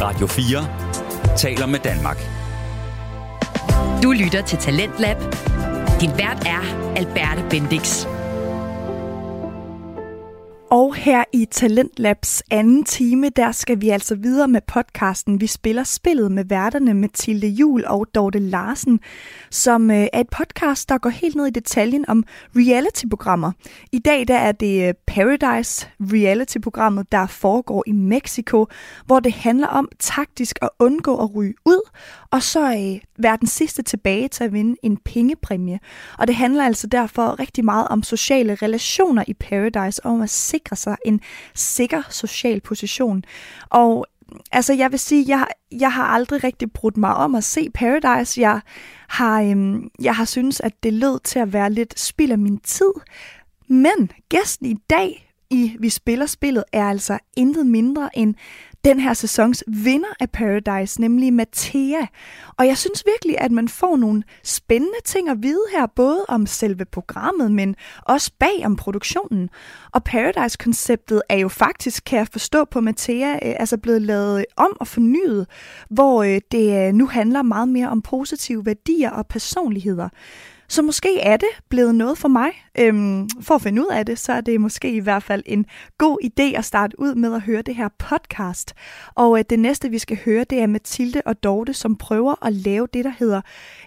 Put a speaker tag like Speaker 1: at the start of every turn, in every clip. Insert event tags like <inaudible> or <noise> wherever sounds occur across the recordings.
Speaker 1: Radio 4 taler med Danmark.
Speaker 2: Du lytter til Talentlab. Din vært er Alberte Bendix.
Speaker 3: Og her i Talentlabs anden time, der skal vi altså videre med podcasten Vi spiller spillet med værterne Mathilde Jul og Dorte Larsen, som øh, er et podcast, der går helt ned i detaljen om reality-programmer. I dag der er det øh, Paradise reality-programmet, der foregår i Mexico, hvor det handler om taktisk at undgå at ryge ud, og så øh, være den sidste tilbage til at vinde en pengepræmie. Og det handler altså derfor rigtig meget om sociale relationer i Paradise, og om at sikre sig en sikker social position. Og altså, jeg vil sige, jeg, jeg har aldrig rigtig brudt mig om at se Paradise. Jeg har, øhm, jeg har synes, at det lød til at være lidt spild af min tid. Men gæsten i dag i Vi Spiller Spillet er altså intet mindre end den her sæsons vinder af Paradise, nemlig Mathea. Og jeg synes virkelig, at man får nogle spændende ting at vide her, både om selve programmet, men også bag om produktionen. Og Paradise-konceptet er jo faktisk, kan jeg forstå på Mathea, øh, altså blevet lavet om og fornyet, hvor øh, det øh, nu handler meget mere om positive værdier og personligheder. Så måske er det blevet noget for mig. Øhm, for at finde ud af det, så er det måske i hvert fald en god idé at starte ud med at høre det her podcast. Og øh, det næste, vi skal høre, det er Mathilde og Dorte, som prøver at lave det, der hedder,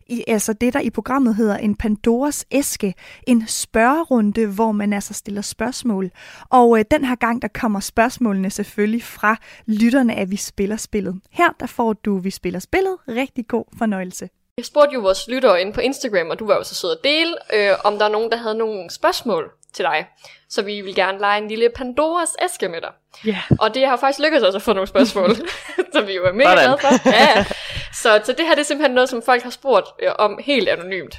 Speaker 3: i, altså det, der i programmet hedder en Pandoras æske. En spørgerunde, hvor man altså stiller spørgsmål. Og øh, den her gang, der kommer spørgsmålene selvfølgelig fra lytterne af Vi Spiller Spillet. Her, der får du Vi Spiller Spillet. Rigtig god fornøjelse.
Speaker 4: Jeg spurgte jo vores lyttere inde på Instagram, og du var jo så sød at dele, øh, om der er nogen, der havde nogle spørgsmål til dig. Så vi vil gerne lege en lille Pandoras æske med dig.
Speaker 3: Ja. Yeah.
Speaker 4: Og det har faktisk lykkedes os at få nogle spørgsmål, <laughs> <laughs> som vi jo er mega glade for. Ja. Så, så det her det er simpelthen noget, som folk har spurgt øh, om helt anonymt.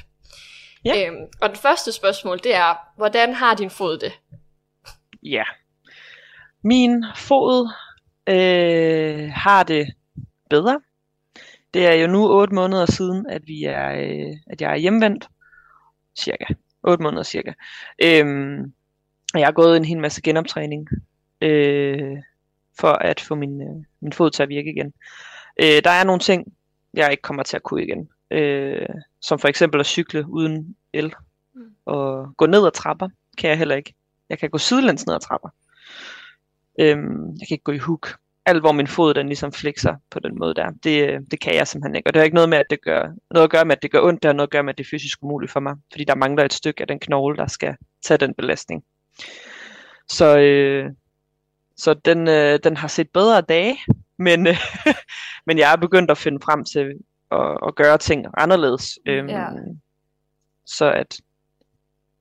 Speaker 5: Ja.
Speaker 4: Øhm, og det første spørgsmål, det er, hvordan har din fod det?
Speaker 5: Ja. Min fod øh, har det bedre. Det er jo nu 8 måneder siden, at vi er, øh, at jeg er hjemvendt. Cirka. 8 måneder cirka. Øhm, og jeg har gået en hel masse genoptræning øh, for at få min, øh, min fod til at virke igen. Øh, der er nogle ting, jeg ikke kommer til at kunne igen. Øh, som for eksempel at cykle uden el.
Speaker 4: Mm.
Speaker 5: Og gå ned ad trapper kan jeg heller ikke. Jeg kan gå sidelæns ned ad trapper. Øhm, jeg kan ikke gå i hook alt hvor min fod den ligesom flexer på den måde der, det, det kan jeg simpelthen ikke. Og det har ikke noget med, at det gør, noget at gøre med, at det gør ondt, det har noget at gøre med, at det er fysisk umuligt for mig. Fordi der mangler et stykke af den knogle, der skal tage den belastning. Så, øh, så den, øh, den har set bedre dage, men, øh, <laughs> men jeg er begyndt at finde frem til at, at gøre ting anderledes. Øhm,
Speaker 4: Ja.
Speaker 5: Så at,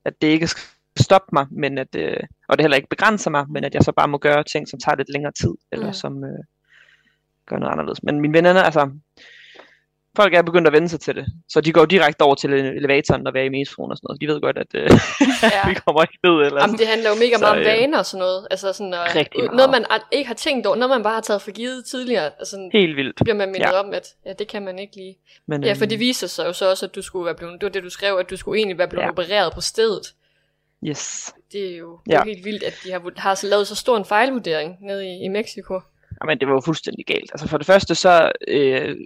Speaker 5: at det ikke skal stoppe mig, men at, øh, og det heller ikke begrænser mig, men at jeg så bare må gøre ting, som tager lidt længere tid, eller
Speaker 4: Mm.
Speaker 5: som øh, gør noget anderledes. Men mine venner, altså, folk er begyndt at vende sig til det, så de går direkte over til elevatoren og være i metroen og sådan noget. De ved godt, at øh,
Speaker 4: Ja. <laughs>
Speaker 5: vi kommer ikke ned. Eller
Speaker 4: Jamen, det handler jo mega
Speaker 5: Så,
Speaker 4: meget om
Speaker 5: øh,
Speaker 4: vaner og sådan noget. Altså sådan, øh,
Speaker 5: Rigtig
Speaker 4: noget man ikke har tænkt over, noget man bare har taget for givet tidligere. Altså,
Speaker 5: Helt vildt.
Speaker 4: bliver man mindet
Speaker 5: Ja.
Speaker 4: om, at ja, det kan man ikke lige.
Speaker 5: Men,
Speaker 4: Ja, for
Speaker 5: øhm,
Speaker 4: det viser sig jo så også, at du skulle være blevet, det var det du skrev, at du skulle egentlig være blevet. Ja. opereret på stedet.
Speaker 5: Yes.
Speaker 4: Det er jo, det er
Speaker 5: Ja.
Speaker 4: helt vildt, at de har, har så lavet så stor en fejlvurdering nede i, i Mexico.
Speaker 5: Jamen, det var jo fuldstændig galt. Altså for det første så øh,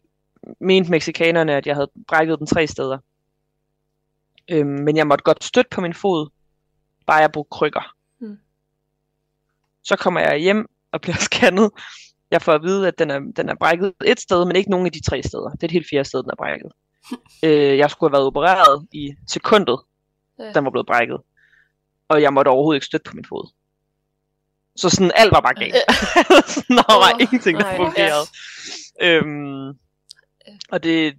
Speaker 5: mente mexikanerne, at jeg havde brækket den tre steder. Øhm, men jeg måtte godt støtte på min fod, bare jeg brugte krykker.
Speaker 4: Hmm.
Speaker 5: Så kommer jeg hjem og bliver <laughs> scannet. Jeg får at vide, at den er, den er brækket et sted, men ikke nogen af de tre steder. Det er et helt fjerde sted, den er brækket. <laughs> øh, jeg skulle have været opereret i sekundet,
Speaker 4: Ja.
Speaker 5: den var blevet brækket. Og jeg måtte overhovedet ikke støtte på min fod. Så sådan alt var bare galt. <laughs> Sådan, der var
Speaker 4: Åh,
Speaker 5: ingenting, der
Speaker 4: nej.
Speaker 5: fungerede. Øhm, og det,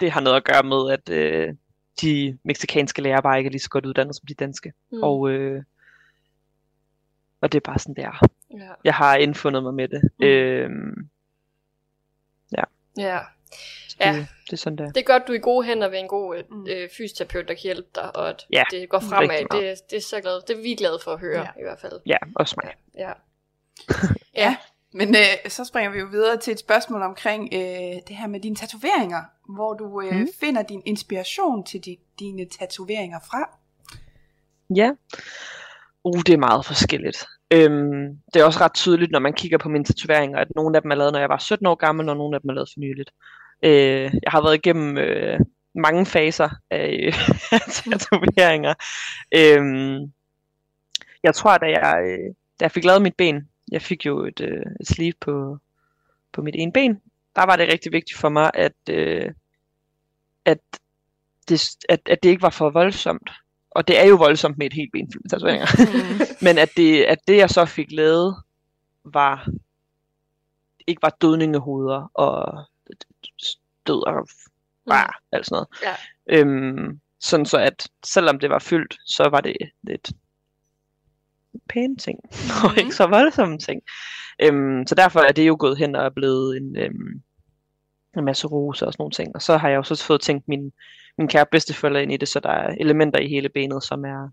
Speaker 5: det har noget at gøre med, at øh, de meksikanske lærere bare ikke er lige så godt uddannet som de danske.
Speaker 4: Mm.
Speaker 5: Og, øh, og det er bare sådan, det er.
Speaker 4: ja.
Speaker 5: Jeg har indfundet mig med det.
Speaker 4: Mm.
Speaker 5: Øhm,
Speaker 4: ja.
Speaker 5: Så
Speaker 4: Ja.
Speaker 5: det, det er sådan, det er.
Speaker 4: Det er godt, du er i gode hænder ved en god øh,
Speaker 3: Mm.
Speaker 4: øh, fysioterapeut, der kan hjælpe dig, og at
Speaker 5: Ja,
Speaker 4: det går fremad. Det, det, er så glad, det er vi glade for at høre,
Speaker 3: Ja.
Speaker 4: i hvert fald.
Speaker 5: Ja, også mig.
Speaker 4: Ja. <laughs>
Speaker 6: Ja, men øh, så springer vi jo videre til et spørgsmål omkring øh, det her med dine tatoveringer, hvor du øh. Mm. finder din inspiration til di, dine tatoveringer fra.
Speaker 5: Ja. Uh, det er meget forskelligt. Øhm, det er også ret tydeligt, når man kigger på mine tatoveringer, at nogle af dem er lavet, når jeg var 17 år gammel, og nogle af dem er lavet for nyligt. Øh, jeg har været igennem øh, mange faser af <laughs> tatoveringer. Øhm, jeg tror, da jeg, øh, da jeg fik lavet mit ben, jeg fik jo et, øh, et sleeve på, på mit ene ben, der var det rigtig vigtigt for mig, at, øh, at, det, at, at det ikke var for voldsomt. Og det er jo voldsomt med et helt ben fyldt med tatoveringer. Mm. <laughs> Men at det, at det, jeg så fik lavet, var ikke var dødningehoveder og død og bare mm. alt sådan noget.
Speaker 4: Ja.
Speaker 5: Øhm, sådan så at selvom det var fyldt, så var det lidt pæne ting, <laughs> og
Speaker 4: Mhm.
Speaker 5: ikke så voldsomme ting. Øhm, så derfor er det jo gået hen og er blevet en, øhm, en masse roser og sådan nogle ting. Og så har jeg jo så fået tænkt min, min kære bedsteforældre ind i det, så der er elementer i hele benet, som er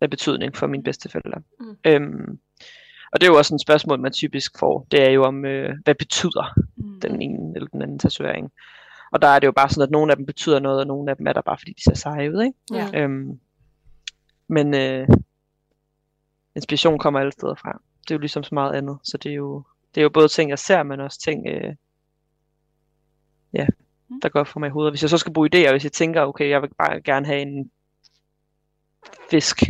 Speaker 5: af betydning for mine bedsteforældre.
Speaker 4: Mm.
Speaker 5: Øhm, og det er jo også et spørgsmål, man typisk får. Det er jo om, øh, hvad betyder
Speaker 6: Mm.
Speaker 5: den ene eller den anden tatovering. Og der er det jo bare sådan, at nogle af dem betyder noget, og nogle af dem er der bare, fordi de ser seje ud. Ikke?
Speaker 6: Ja.
Speaker 5: Øhm, men øh, inspiration kommer alle steder fra. Det er jo ligesom så meget andet. Så det er jo, det er jo både ting, jeg ser, men også ting, øh, ja,
Speaker 6: Mm.
Speaker 5: der går for mig i hovedet. Hvis jeg så skal bruge idéer, hvis jeg tænker, okay, jeg vil bare gerne have en fisk,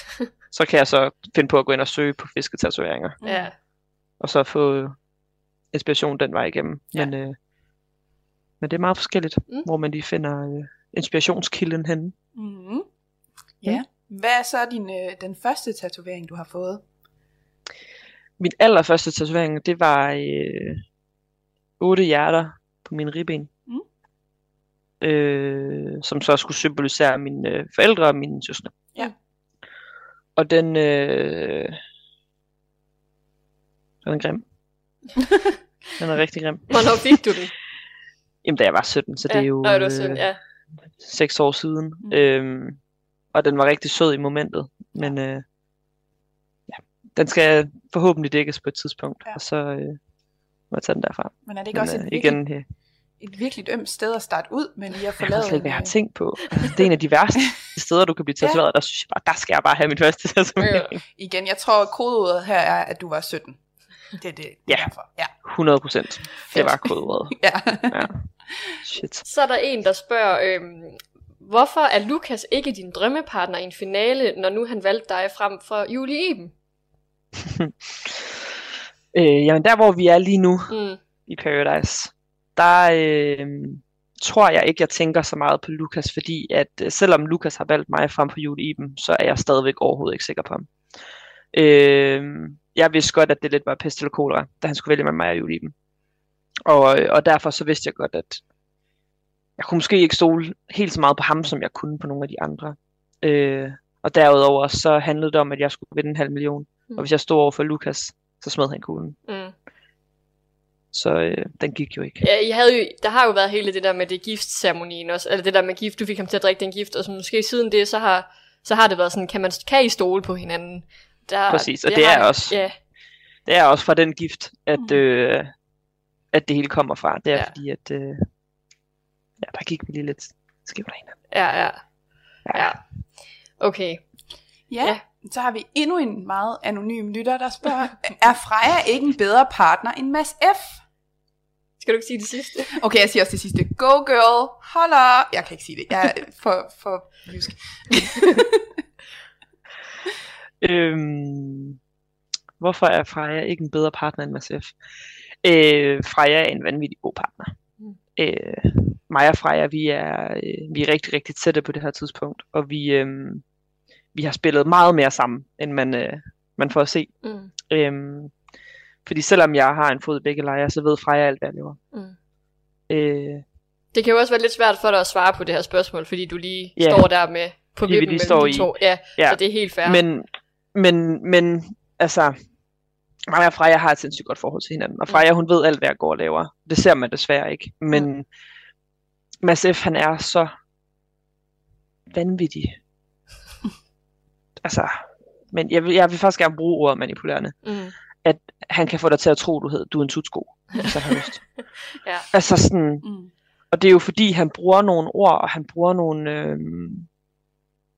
Speaker 5: <laughs> så kan jeg så finde på at gå ind og søge på fisketatoveringer,
Speaker 4: Ja.
Speaker 5: og så få inspiration den vej igennem.
Speaker 6: Ja.
Speaker 5: Men, øh, men det er meget forskelligt,
Speaker 4: Mm.
Speaker 5: mm. hvor man lige finder øh, inspirationskilden henne.
Speaker 6: Mm. Ja. Hvad er så din, øh, den første tatovering, du har fået?
Speaker 5: Min allerførste tatovering, det var øh, otte hjerter på mine ribben.
Speaker 6: Mm.
Speaker 5: Øh, som så skulle symbolisere mine øh, forældre og mine søstre.
Speaker 6: Ja.
Speaker 5: Og den, øh, den er grim. <laughs> den er rigtig grim.
Speaker 4: Hvornår fik du den? <laughs>
Speaker 5: Jamen, da jeg var 17, så det er jo
Speaker 4: Nå, det var sådan,
Speaker 5: øh,
Speaker 4: ja.
Speaker 5: seks år siden.
Speaker 6: Mm.
Speaker 5: Øhm, og den var rigtig sød i momentet. Men øh, ja, den skal forhåbentlig dækkes på et tidspunkt.
Speaker 6: Ja.
Speaker 5: Ja. Og så øh, må tage den derfra.
Speaker 6: Men er det ikke
Speaker 5: Men,
Speaker 6: også et,
Speaker 5: øh,
Speaker 6: virkelig,
Speaker 5: igen, øh,
Speaker 6: et virkelig ømt sted at starte ud med lige at
Speaker 5: slet ikke, hvad jeg har
Speaker 6: øh,
Speaker 5: tænkt på. Altså, det er en af de værste <laughs> steder, du kan blive
Speaker 6: Ja.
Speaker 5: tatoveret. Der synes jeg bare, der skal jeg bare have min første <laughs> tatovering.
Speaker 6: Igen, jeg tror, at kodeordet her er, at du var 17. Det er det. det
Speaker 5: Ja.
Speaker 6: Derfor. Ja.
Speaker 5: 100 procent. Det var kodeordet. <laughs>
Speaker 6: ja.
Speaker 5: Ja. Shit.
Speaker 4: Så er der en, der spørger, øhm, hvorfor er Lukas ikke din drømmepartner i en finale, når nu han valgte dig frem for Julie Eben?
Speaker 5: Øh, jamen der, hvor vi er lige nu,
Speaker 4: Mm.
Speaker 5: i Paradise, der øh, tror jeg ikke, jeg tænker så meget på Lukas, fordi at øh, selvom Lukas har valgt mig frem for Julie Iben, så er jeg stadigvæk overhovedet ikke sikker på ham. Øh, jeg vidste godt, at det lidt var pest eller kolera, da han skulle vælge med mig og Julie Iben. Og, øh, og derfor så vidste jeg godt, at jeg kunne måske ikke stole helt så meget på ham, som jeg kunne på nogle af de andre. Øh, og derudover så handlede det om, at jeg skulle vinde en halv million.
Speaker 4: Mm.
Speaker 5: Og hvis jeg stod over for Lukas, så smed han kuglen.
Speaker 4: Mm.
Speaker 5: Så øh, den gik jo ikke.
Speaker 4: Ja, I havde jo, der har jo været hele det der med det giftceremonien også, eller det der med gift, du fik ham til at drikke den gift, og så måske siden det, så har, så har det været sådan, kan, man, kan I stole på hinanden? Der,
Speaker 5: Præcis, og det er
Speaker 4: har,
Speaker 5: også-
Speaker 4: Ja,
Speaker 5: Det er også fra den gift, at,
Speaker 6: Mm.
Speaker 5: øh, at det hele kommer fra. Det er
Speaker 4: Ja.
Speaker 5: ja. fordi, at øh, ja, der gik vi lige lidt skævt af hinanden.
Speaker 4: ja, ja. Ja. Okay.
Speaker 6: Ja,
Speaker 4: Ja.
Speaker 6: Så har vi endnu en meget anonym lytter, der spørger, er Freja ikke en bedre partner end Mads F?
Speaker 4: Skal du ikke sige det sidste?
Speaker 6: Okay, jeg siger også det sidste. Go girl, holla. Jeg kan ikke sige det. Jeg er for, for jysk. <laughs>
Speaker 5: Øhm, hvorfor er Freja ikke en bedre partner end Mads F? Øh, Freja er en vanvittig god partner.
Speaker 4: Mm.
Speaker 5: Øh, mig og Freja, vi er, øh, vi er rigtig, rigtig tætte på det her tidspunkt, og vi, øh, vi har spillet meget mere sammen, end man, øh, man får at se.
Speaker 4: Mm.
Speaker 5: Øhm, fordi selvom jeg har en fod i begge lejre, så ved Freja alt, hvad jeg laver.
Speaker 4: Mm.
Speaker 5: Øh,
Speaker 4: Det kan jo også være lidt svært for dig at svare på det her spørgsmål, fordi du lige
Speaker 5: Ja.
Speaker 4: står der med på vippen mellem
Speaker 5: står
Speaker 4: de
Speaker 5: i-
Speaker 4: to. Ja,
Speaker 5: ja.
Speaker 4: så det er helt fair.
Speaker 5: men, men, men, altså, mig og Freja har et sindssygt godt forhold til hinanden. Og Freja, hun ved alt, hvad jeg går og laver. Det ser man desværre ikke. Men Mads F., han er så vanvittig. Altså, men jeg vil, jeg vil faktisk gerne bruge ordet manipulerende.
Speaker 4: Mm.
Speaker 5: Han kan få dig til at tro, du, hed, du er en tutsko, hvis han har lyst. <laughs>
Speaker 4: Ja.
Speaker 5: Altså sådan,
Speaker 6: Mm.
Speaker 5: Og det er jo fordi, han bruger nogle ord, og han bruger nogle... Øh,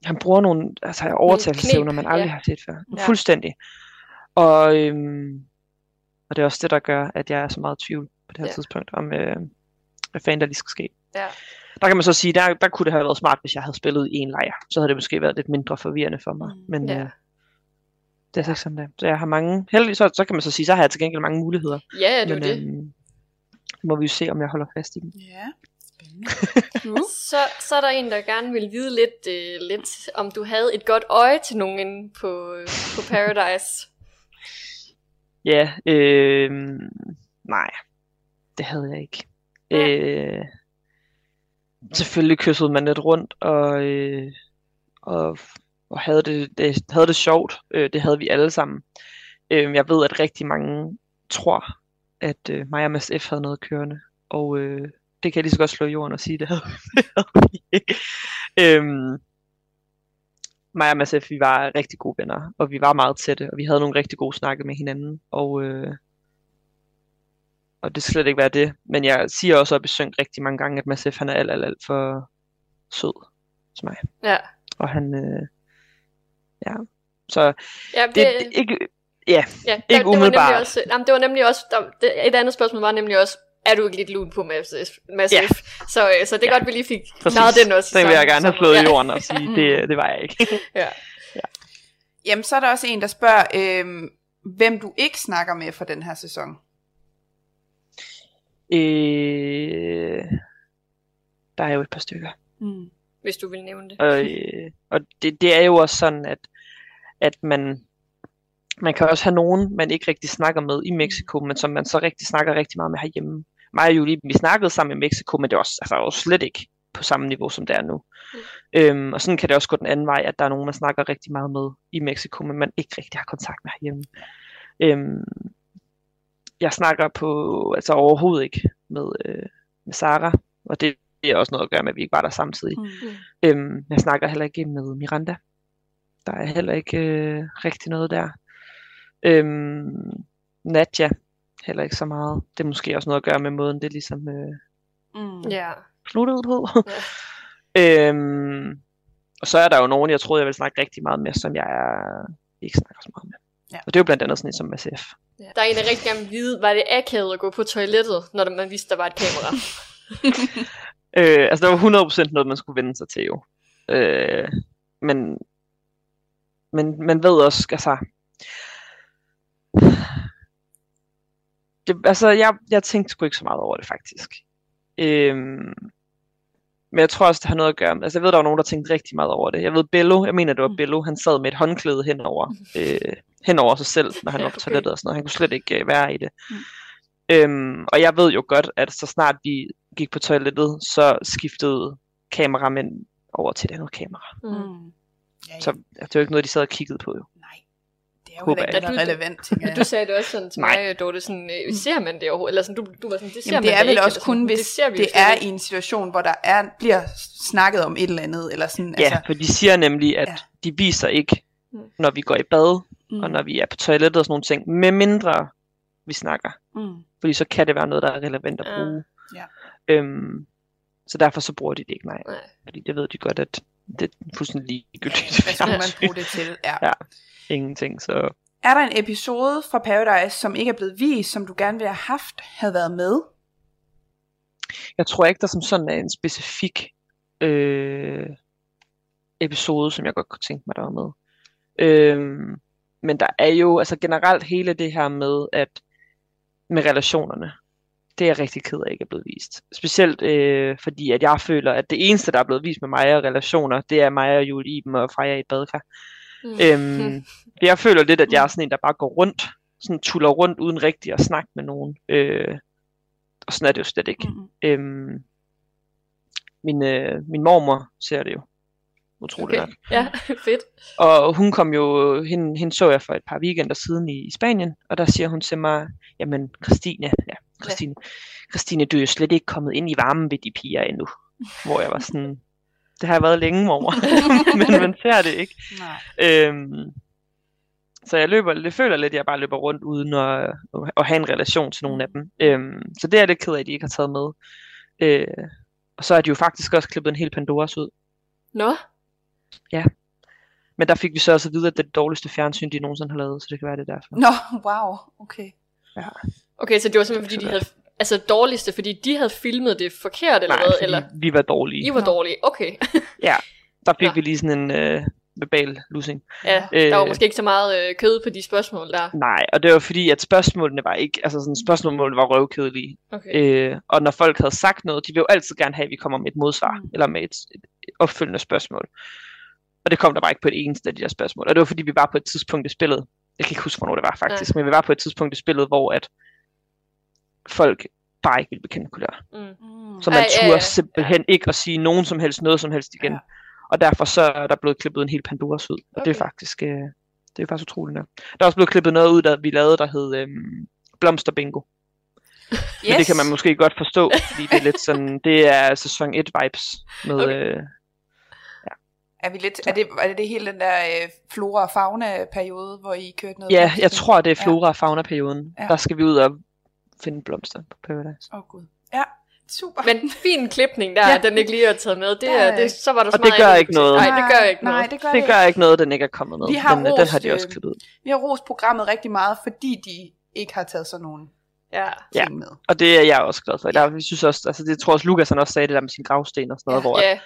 Speaker 5: han bruger nogle altså, overtagelsesevner, man aldrig
Speaker 4: ja.
Speaker 5: har set før.
Speaker 4: Ja.
Speaker 5: Fuldstændig. Og, øhm, og det er også det, der gør, at jeg er så meget i tvivl på det her
Speaker 4: ja.
Speaker 5: tidspunkt, om øh, hvad fanden der lige skal ske.
Speaker 4: Ja.
Speaker 5: Der kan man så sige, der, der kunne det have været smart, hvis jeg havde spillet i en lejr. Så havde det måske været lidt mindre forvirrende for mig.
Speaker 6: Mm.
Speaker 5: Men
Speaker 4: Ja.
Speaker 5: øh, det er så ikke sådan der. Så jeg har mange, heldigvis så, så kan man så sige, så har jeg til gengæld mange muligheder.
Speaker 4: Ja, ja, det er
Speaker 5: Men
Speaker 4: det.
Speaker 5: øhm, må vi jo se, om jeg holder fast i dem.
Speaker 6: Ja.
Speaker 4: Så, så er der en, der gerne vil vide lidt, øh, lidt om du havde et godt øje til nogen på, øh, på Paradise.
Speaker 5: Ja, øh, nej, det havde jeg ikke.
Speaker 4: Nej.
Speaker 5: Øh, selvfølgelig kyssede man lidt rundt, og, øh, og, og havde, det, det, havde det sjovt. Øh, det havde vi alle sammen. Øh, jeg ved, at rigtig mange tror, at øh, mig og Mads F. havde noget kørende, og øh, det kan jeg lige så godt slå i jorden og sige, det havde, det havde vi ikke. <laughs> Øhm, mig og Mads F., vi var rigtig gode venner, og vi var meget tætte, og vi havde nogle rigtig gode snakke med hinanden, og, øh, og det skal slet ikke være det. Men jeg siger også op i synk rigtig mange gange, at Mads F., han er alt, alt, alt for sød til mig.
Speaker 4: Ja,
Speaker 5: Og han, øh, ja, så
Speaker 4: ja
Speaker 5: det, det ikke, ja,
Speaker 4: ja,
Speaker 5: ikke
Speaker 4: det var
Speaker 5: umiddelbart.
Speaker 4: nemlig også, jamen, det var nemlig også, der, det, et andet spørgsmål var nemlig også, er du ikke lidt lun på Mads, Mads
Speaker 5: Ja.
Speaker 4: Så, øh, så det er
Speaker 5: Ja.
Speaker 4: godt, vi lige fik klaret den også.
Speaker 5: Den vil jeg gerne have slået
Speaker 4: ja.
Speaker 5: i jorden og sige, <laughs> det, det var jeg ikke. <laughs>
Speaker 4: Ja.
Speaker 6: Jamen, så er der også en, der spørger, øhm, hvem du ikke snakker med for den her sæson.
Speaker 5: Øh, der er jo et par stykker.
Speaker 6: Mm.
Speaker 4: Hvis du vil nævne det.
Speaker 5: Og, øh, og det, det er jo også sådan, at, at man, man kan også have nogen, man ikke rigtig snakker med i Mexico, men som man så rigtig snakker rigtig meget med herhjemme. Mig og Julie, vi snakkede sammen i Mexico, men det er også, altså, jo slet ikke på samme niveau, som det er nu.
Speaker 4: Mm.
Speaker 5: Øhm, og sådan kan det også gå den anden vej, at der er nogen, man snakker rigtig meget med i Mexico, men man ikke rigtig har kontakt med herhjemme. Øhm, jeg snakker på, altså overhovedet ikke med, øh, med Sara, og det, det er også noget at gøre med, at vi ikke var der samtidig.
Speaker 6: Mm.
Speaker 5: Øhm, jeg snakker heller ikke med Miranda. Der er heller ikke øh, rigtig noget der. Øhm, Nadja, heller ikke så meget. Det er måske også noget at gøre med måden, det ligesom øh,
Speaker 6: Mm.
Speaker 4: Ja.
Speaker 5: sluttede på.
Speaker 4: Ja. <laughs>
Speaker 5: øhm, og så er der jo nogen, jeg troede, jeg ville snakke rigtig meget med, som jeg er, ikke snakker så meget med.
Speaker 6: Ja.
Speaker 5: Og det er jo blandt andet sådan en som SF.
Speaker 4: Ja. Der er en, der rigtig gerne vil vide, var det akavet at gå på toilettet, når der- man vidste, der var et kamera? <laughs>
Speaker 5: Øh, altså, det var 100% noget, man skulle vende sig til jo. Øh, men, men man ved også, altså... Det, altså, jeg, jeg tænkte sgu ikke så meget over det, faktisk. Øhm, men jeg tror også, det har noget at gøre med... Altså, jeg ved, der var nogen, der tænkte rigtig meget over det. Jeg ved, Bello, jeg mener, det var
Speaker 6: Mm.
Speaker 5: Bello, han sad med et håndklæde henover, øh, henover sig selv, når han var på toilettet og sådan noget. Han kunne slet ikke øh, være i det.
Speaker 6: Mm.
Speaker 5: Øhm, og jeg ved jo godt, at så snart vi gik på toilettet, så skiftede kameramænd over til et andet kamera.
Speaker 4: Mm.
Speaker 6: Mm.
Speaker 5: Så det var jo ikke noget, de sad og kiggede på. Jo.
Speaker 6: Er jo
Speaker 5: Håber
Speaker 6: ikke
Speaker 4: jeg.
Speaker 6: noget relevant, jeg.
Speaker 4: du sagde det også sådan til mig, Dorte, sådan, øh, ser man det overhovedet? Eller sådan, du, du var sådan, det ser
Speaker 6: Jamen,
Speaker 4: man
Speaker 6: det er
Speaker 4: da
Speaker 6: vel
Speaker 4: ikke,
Speaker 6: også kun,
Speaker 4: sådan,
Speaker 6: hvis
Speaker 4: det, ser vi
Speaker 6: det er i en situation, hvor der er, bliver snakket om et eller andet, eller sådan,
Speaker 5: Ja,
Speaker 6: altså,
Speaker 5: for de siger nemlig, at
Speaker 6: Ja.
Speaker 5: de viser ikke,
Speaker 4: Mm.
Speaker 5: når vi går i bad,
Speaker 6: mm,
Speaker 5: og når vi er på toilettet og sådan nogle ting, med mindre vi snakker.
Speaker 6: mm,
Speaker 5: Fordi så kan det være noget, der er relevant at
Speaker 4: Ja.
Speaker 5: bruge.
Speaker 6: Ja.
Speaker 5: Øhm, så derfor så bruger de det ikke, nej.
Speaker 4: Nej.
Speaker 5: Fordi det ved de godt, at det er fuldstændig ligegyldigt.
Speaker 6: hvad skulle man <laughs> bruge det til? Ja.
Speaker 5: Ja. Ingenting, så...
Speaker 6: Er der en episode fra Paradise, som ikke er blevet vist, som du gerne ville have haft, havde været med?
Speaker 5: Jeg tror ikke, der som sådan er en specifik øh, episode, som jeg godt kunne tænke mig, der var med. Øhm, men der er jo altså generelt hele det her med, at med relationerne, det er jeg rigtig ked af ikke er blevet vist. Specielt øh, fordi, at jeg føler, at det eneste, der er blevet vist med mig og relationer, det er mig og Julie Iben og Freja i et badekar.
Speaker 4: Mm.
Speaker 5: Øhm, jeg føler lidt, at jeg er sådan en, der bare går rundt, sådan tuller rundt uden rigtig at snakke med nogen. Øh, og sådan er det jo slet ikke.
Speaker 6: Mm.
Speaker 5: Øhm, min, øh, min mormor ser det jo. Utroligt
Speaker 4: Okay.
Speaker 5: nok. <laughs>
Speaker 4: Ja, fedt.
Speaker 5: Og hun kom jo, hende, hende så jeg for et par weekender siden i, i Spanien, og der siger hun til mig, jamen Christine, ja, Christine, Christine, du er jo slet ikke kommet ind i varmen ved de piger endnu. Hvor jeg var sådan, det har jeg været længe, mormor, <laughs> men man ser det ikke.
Speaker 6: Nej.
Speaker 5: Øhm, så jeg løber, det føler lidt, at jeg bare løber rundt uden at, at, have en relation til nogle af dem. Øhm, så det er jeg lidt ked af, at de ikke har taget med. Øh, og så har de jo faktisk også klippet en hel Pandoras ud.
Speaker 4: Nå,
Speaker 5: Men der fik vi så også at vide, at det er det dårligste fjernsyn, de nogensinde har lavet, så det kan være det er derfor.
Speaker 6: Nå, wow, okay.
Speaker 5: Ja.
Speaker 4: Okay, så det var simpelthen, fordi de havde... Altså dårligste, fordi de havde filmet det forkert, eller
Speaker 5: Nej,
Speaker 4: hvad? Eller
Speaker 5: vi var dårlige.
Speaker 4: I var dårlige. Okay. <laughs>
Speaker 5: Der fik
Speaker 4: Nå.
Speaker 5: vi lige sådan en øh, verbal losing.
Speaker 4: ja, der var
Speaker 5: Øh.
Speaker 4: måske ikke så meget øh, kød på de spørgsmål der.
Speaker 5: Nej, og det var fordi, at spørgsmålene var ikke, altså sådan spørgsmålene var røvkedelige.
Speaker 4: Okay.
Speaker 5: Øh, og når folk havde sagt noget, de vil jo altid gerne have, at vi kommer med et modsvar,
Speaker 6: Mm.
Speaker 5: eller med et, et opfølgende spørgsmål. Og det kom der bare ikke på et eneste af de der spørgsmål. Og det var fordi, vi var på et tidspunkt i spillet, jeg kan ikke huske, hvornår det var faktisk, men vi var på et tidspunkt i spillet, hvor at folk bare ikke ville bekende kulør.
Speaker 4: Mm.
Speaker 6: Mm.
Speaker 5: Så man
Speaker 4: Ej, ja,
Speaker 5: turde
Speaker 4: ja.
Speaker 5: simpelthen ikke at sige nogen som helst, noget som helst igen.
Speaker 6: Ja.
Speaker 5: Og derfor så er der blevet klippet en hel Pandoras ud. Og det er faktisk, øh, det er faktisk utroligt nok. Der er også blevet klippet noget ud, der vi lavede, der hed øhm, Blomster Bingo.
Speaker 6: Yes. <laughs>
Speaker 5: Men det kan man måske godt forstå, fordi det er lidt sådan, <laughs> det er sæson 1 vibes med,
Speaker 4: Okay.
Speaker 5: øh,
Speaker 6: Er, vi lidt, er, det, er det hele den der øh, flora og fauna periode, hvor I kørte noget?
Speaker 5: ja, jeg tror, det er flora og fauna perioden.
Speaker 6: Ja.
Speaker 5: Ja. Der skal vi ud og finde blomster på Paradise.
Speaker 6: Åh oh, gud. Ja, super.
Speaker 4: Men fin klipning der,
Speaker 6: Ja.
Speaker 4: ja. den ikke lige er taget med. Det,
Speaker 6: Der
Speaker 4: er,
Speaker 6: er-
Speaker 4: det, så var der
Speaker 5: Og
Speaker 4: så
Speaker 5: det
Speaker 4: meget,
Speaker 5: gør ikke noget.
Speaker 4: Nej, det gør ikke
Speaker 6: Nej,
Speaker 4: noget.
Speaker 6: det gør
Speaker 5: Det gør ikke noget, den ikke er kommet med,
Speaker 6: Vi har
Speaker 5: men øh, den har
Speaker 6: rost,
Speaker 5: de også
Speaker 6: øh,
Speaker 5: klippet ud.
Speaker 6: Vi har rost programmet rigtig meget, fordi de ikke har taget sådan nogle
Speaker 4: Ja.
Speaker 5: Ja.
Speaker 6: med.
Speaker 5: Og det er jeg også glad for. Der, jeg synes også, altså det tror også, Lukas han også sagde det der med sin gravsten og sådan noget,
Speaker 6: Ja.
Speaker 5: ja. hvor
Speaker 4: ja,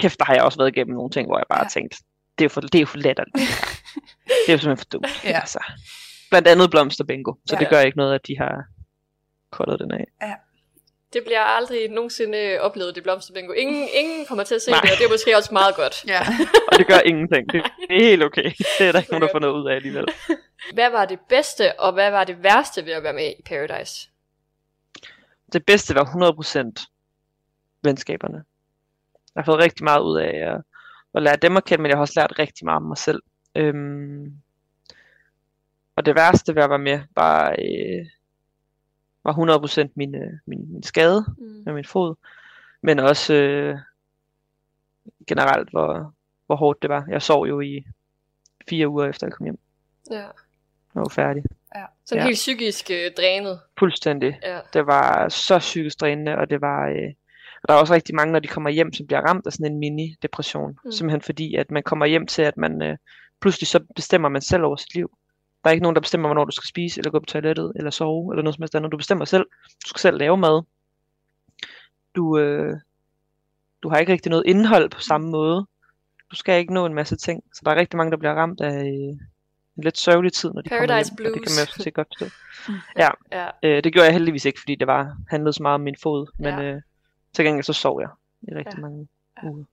Speaker 5: kæft, der har jeg også været igennem nogle ting, hvor jeg bare
Speaker 6: Ja.
Speaker 5: har tænkt, det er jo for, det er jo for latterligt. det <laughs> det er jo simpelthen for dumt.
Speaker 6: Ja.
Speaker 5: Altså. Blandt andet blomster bingo. Så
Speaker 6: Ja.
Speaker 5: det gør ikke noget, at de har koldet den af.
Speaker 4: det bliver aldrig nogensinde øh, oplevet, det blomsterbingo. Ingen, ingen kommer til at se
Speaker 5: Nej.
Speaker 4: det, og det er måske også meget godt.
Speaker 6: Ja. <laughs>
Speaker 5: Og det gør ingenting. Det, det er helt okay. Det er der ikke nogen, der får noget ud af alligevel. <laughs>
Speaker 4: Hvad var det bedste, og hvad var det værste ved at være med i Paradise?
Speaker 5: Det bedste var 100% venskaberne. Jeg har fået rigtig meget ud af at, at lære dem at kende, men jeg har også lært rigtig meget om mig selv. Øhm, og det værste ved at være med var, øh, var 100% min, øh, min, min skade
Speaker 4: Mm.
Speaker 5: med min fod, men også øh, generelt, hvor, hvor hårdt det var. Jeg sov jo i fire uger efter jeg kom hjem.
Speaker 4: Ja.
Speaker 5: Jeg var færdig.
Speaker 4: Sådan
Speaker 5: Ja.
Speaker 4: helt psykisk øh, drænet.
Speaker 5: Fuldstændig.
Speaker 4: Ja.
Speaker 5: Det var så psykisk drænende, og det var... Øh, og der er også rigtig mange, når de kommer hjem, som bliver ramt af sådan en mini-depression.
Speaker 4: Mm.
Speaker 5: Simpelthen fordi, at man kommer hjem til, at man øh, pludselig så bestemmer man selv over sit liv. Der er ikke nogen, der bestemmer, hvornår du skal spise, eller gå på toilettet, eller sove, eller noget som helst andet. Du bestemmer selv. Du skal selv lave mad. Du, øh, du har ikke rigtig noget indhold på samme måde. Du skal ikke nå en masse ting. Så der er rigtig mange, der bliver ramt af øh, en lidt sørgelig tid, når de kommer
Speaker 4: Paradise
Speaker 5: hjem. Og det kan
Speaker 4: blues.
Speaker 5: man også godt forstå. <laughs>
Speaker 4: Ja.
Speaker 5: Øh, det gjorde jeg heldigvis ikke, fordi det var handlede så meget om min fod. Men
Speaker 4: Ja.
Speaker 5: øh, til gengæld så sov jeg i rigtig
Speaker 4: Ja.
Speaker 5: ja. mange
Speaker 6: Ja.
Speaker 5: uger.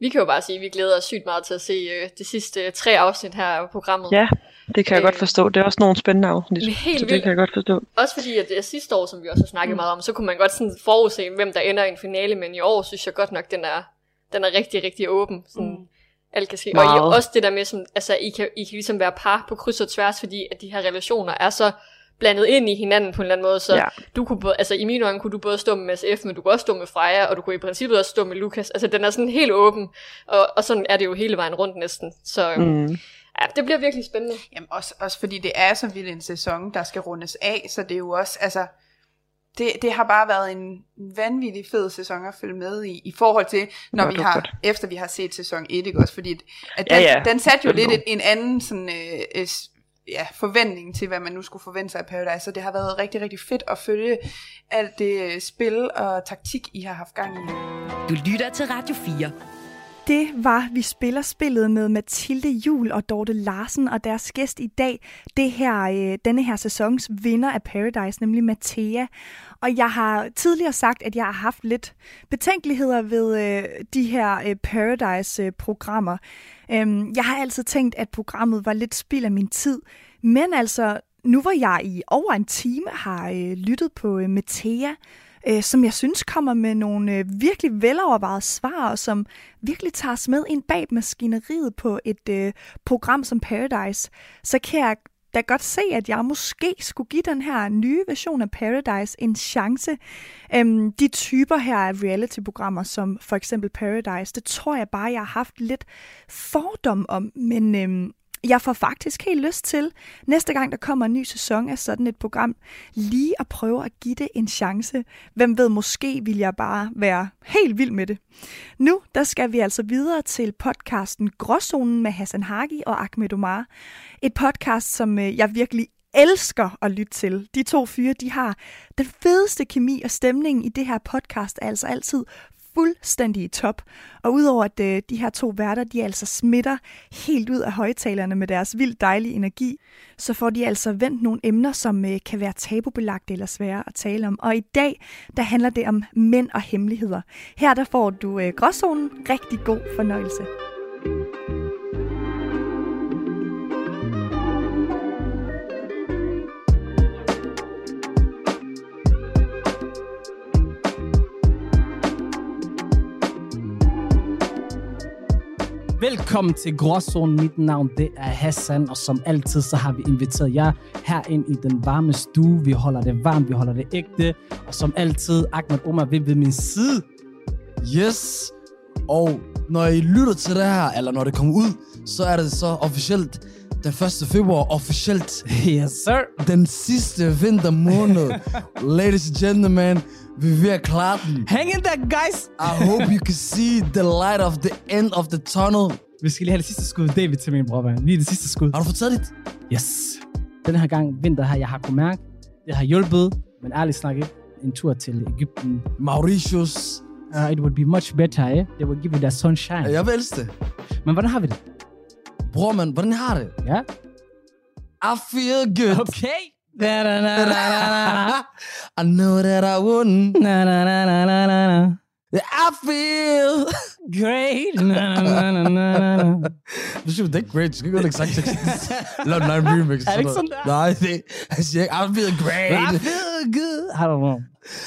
Speaker 4: Vi kan jo bare sige, at vi glæder os sygt meget til at se øh, de sidste øh, tre afsnit her af programmet.
Speaker 5: Ja, det kan jeg
Speaker 4: Øh,
Speaker 5: godt forstå. Det er også nogle spændende afsnit.
Speaker 4: Helt
Speaker 5: så det
Speaker 4: vildt.
Speaker 5: kan jeg godt forstå.
Speaker 4: Også fordi, at det er sidste år, som vi også har snakket mm. meget om, så kunne man godt sådan forudse, hvem der ender i en finale, men i år synes jeg godt nok, den er, den er rigtig, rigtig åben. Sådan,
Speaker 6: Mm.
Speaker 4: Alt kan ske. Og I, også det der med, som, altså, I kan, I kan ligesom være par på kryds og tværs, fordi at de her relationer er så blandet ind i hinanden på en eller anden måde, så
Speaker 5: Ja.
Speaker 4: du kunne både, altså i mine øjne kunne du både stå med Mads F, men du kunne også stå med Freja, og du kunne i princippet også stå med Lukas. Altså den er sådan helt åben, og, og sådan er det jo hele vejen rundt næsten. Så mm.
Speaker 5: Mm.
Speaker 4: ja, det bliver virkelig spændende.
Speaker 6: Jamen også, også fordi det er så vild en sæson, der skal rundes af, så det er jo også, altså, det, det har bare været en vanvittig fed sæson at følge med i, i forhold til, når
Speaker 5: Ja,
Speaker 6: vi har,
Speaker 5: godt.
Speaker 6: efter vi har set sæson 1, ikke også, fordi at, at
Speaker 5: Ja,
Speaker 6: den,
Speaker 5: ja.
Speaker 6: den satte jo lidt et, en anden sådan, øh, øh, ja, forventning til, hvad man nu skulle forvente sig af Paradise, så det har været rigtig, rigtig fedt at følge alt det øh, spil og taktik, I har haft gang i.
Speaker 2: Du lytter til Radio 4.
Speaker 3: Det var Vi spiller spillet med Mathilde Jul og Dorte Larsen og deres gæst i dag. Det her, øh, denne her sæsons vinder af Paradise, nemlig Mathea. Og jeg har tidligere sagt, at jeg har haft lidt betænkeligheder ved øh, de her øh, Paradise-programmer. Øhm, jeg har altid tænkt, at programmet var lidt spild af min tid. Men altså, nu hvor jeg i over en time har øh, lyttet på øh, Mathea, øh, som jeg synes kommer med nogle øh, virkelig velovervejede svar, og som virkelig tager os med ind bag maskineriet på et øh, program som Paradise, så kan jeg da godt se, at jeg måske skulle give den her nye version af Paradise en chance. Øhm, de typer her af reality-programmer, som for eksempel Paradise, det tror jeg bare, jeg har haft lidt fordom om, men øhm, jeg får faktisk helt lyst til, næste gang der kommer en ny sæson af sådan et program, lige at prøve at give det en chance. Hvem ved, måske vil jeg bare være helt vild med det. Nu der skal vi altså videre til podcasten Gråzonen med Hassan Hagi og Ahmed Omar. Et podcast, som øh, jeg virkelig elsker at lytte til. De to fyre, de har den fedeste kemi og stemningen i det her podcast er altså altid fuldstændig i top. Og udover at øh, de her to værter, de altså smitter helt ud af højtalerne med deres vildt dejlige energi, så får de altså vendt nogle emner, som øh, kan være tabubelagte eller svære at tale om. Og i dag, der handler det om mænd og hemmeligheder. Her der får du øh, gråzonen. Rigtig god fornøjelse.
Speaker 7: Velkommen til Gråzonen. Mit navn det er Hassan, og som altid så har vi inviteret jer her ind i den varme stue. Vi holder det varmt, vi holder det ægte, og som altid, Ahmed Omar ved ved min side.
Speaker 8: Yes. Og når I lytter til det her, eller når det kommer ud, så er det så officielt den 1. februar, officielt
Speaker 7: Yes, sir.
Speaker 8: den sidste vintermåned. <laughs> Ladies and gentlemen, vi er ved at klare den.
Speaker 7: Hang in there, guys!
Speaker 8: I hope you can see the light of the end of the tunnel.
Speaker 7: Vi skal lige have det sidste skud, David, til min bror, man. Lige det sidste skud.
Speaker 8: Har du fået taget dit?
Speaker 7: Yes. Den her gang, vinter her, jeg har kunnet mærke, det har hjulpet, men ærligt snakket, en tur til Ægypten.
Speaker 8: Mauritius.
Speaker 7: Uh, it would be much better, eh? They would give you that sunshine.
Speaker 8: Jeg vil elske det.
Speaker 7: Men hvordan har vi det?
Speaker 8: Bror, man, hvordan har det?
Speaker 7: Ja?
Speaker 8: I feel good.
Speaker 7: Okay. Na, na, na, na, na,
Speaker 8: I know that I wouldn't.
Speaker 7: na, na, na, na, na, na, na.
Speaker 8: I feel...
Speaker 7: Great. Na, na, na, na, na, na.
Speaker 8: Du siger, det er ikke great. Du skal ikke sangtekst. Lav den egen remix.
Speaker 7: Er det ikke sådan der?
Speaker 8: Nej, det siger ikke, I feel great.
Speaker 7: I feel good. I don't know.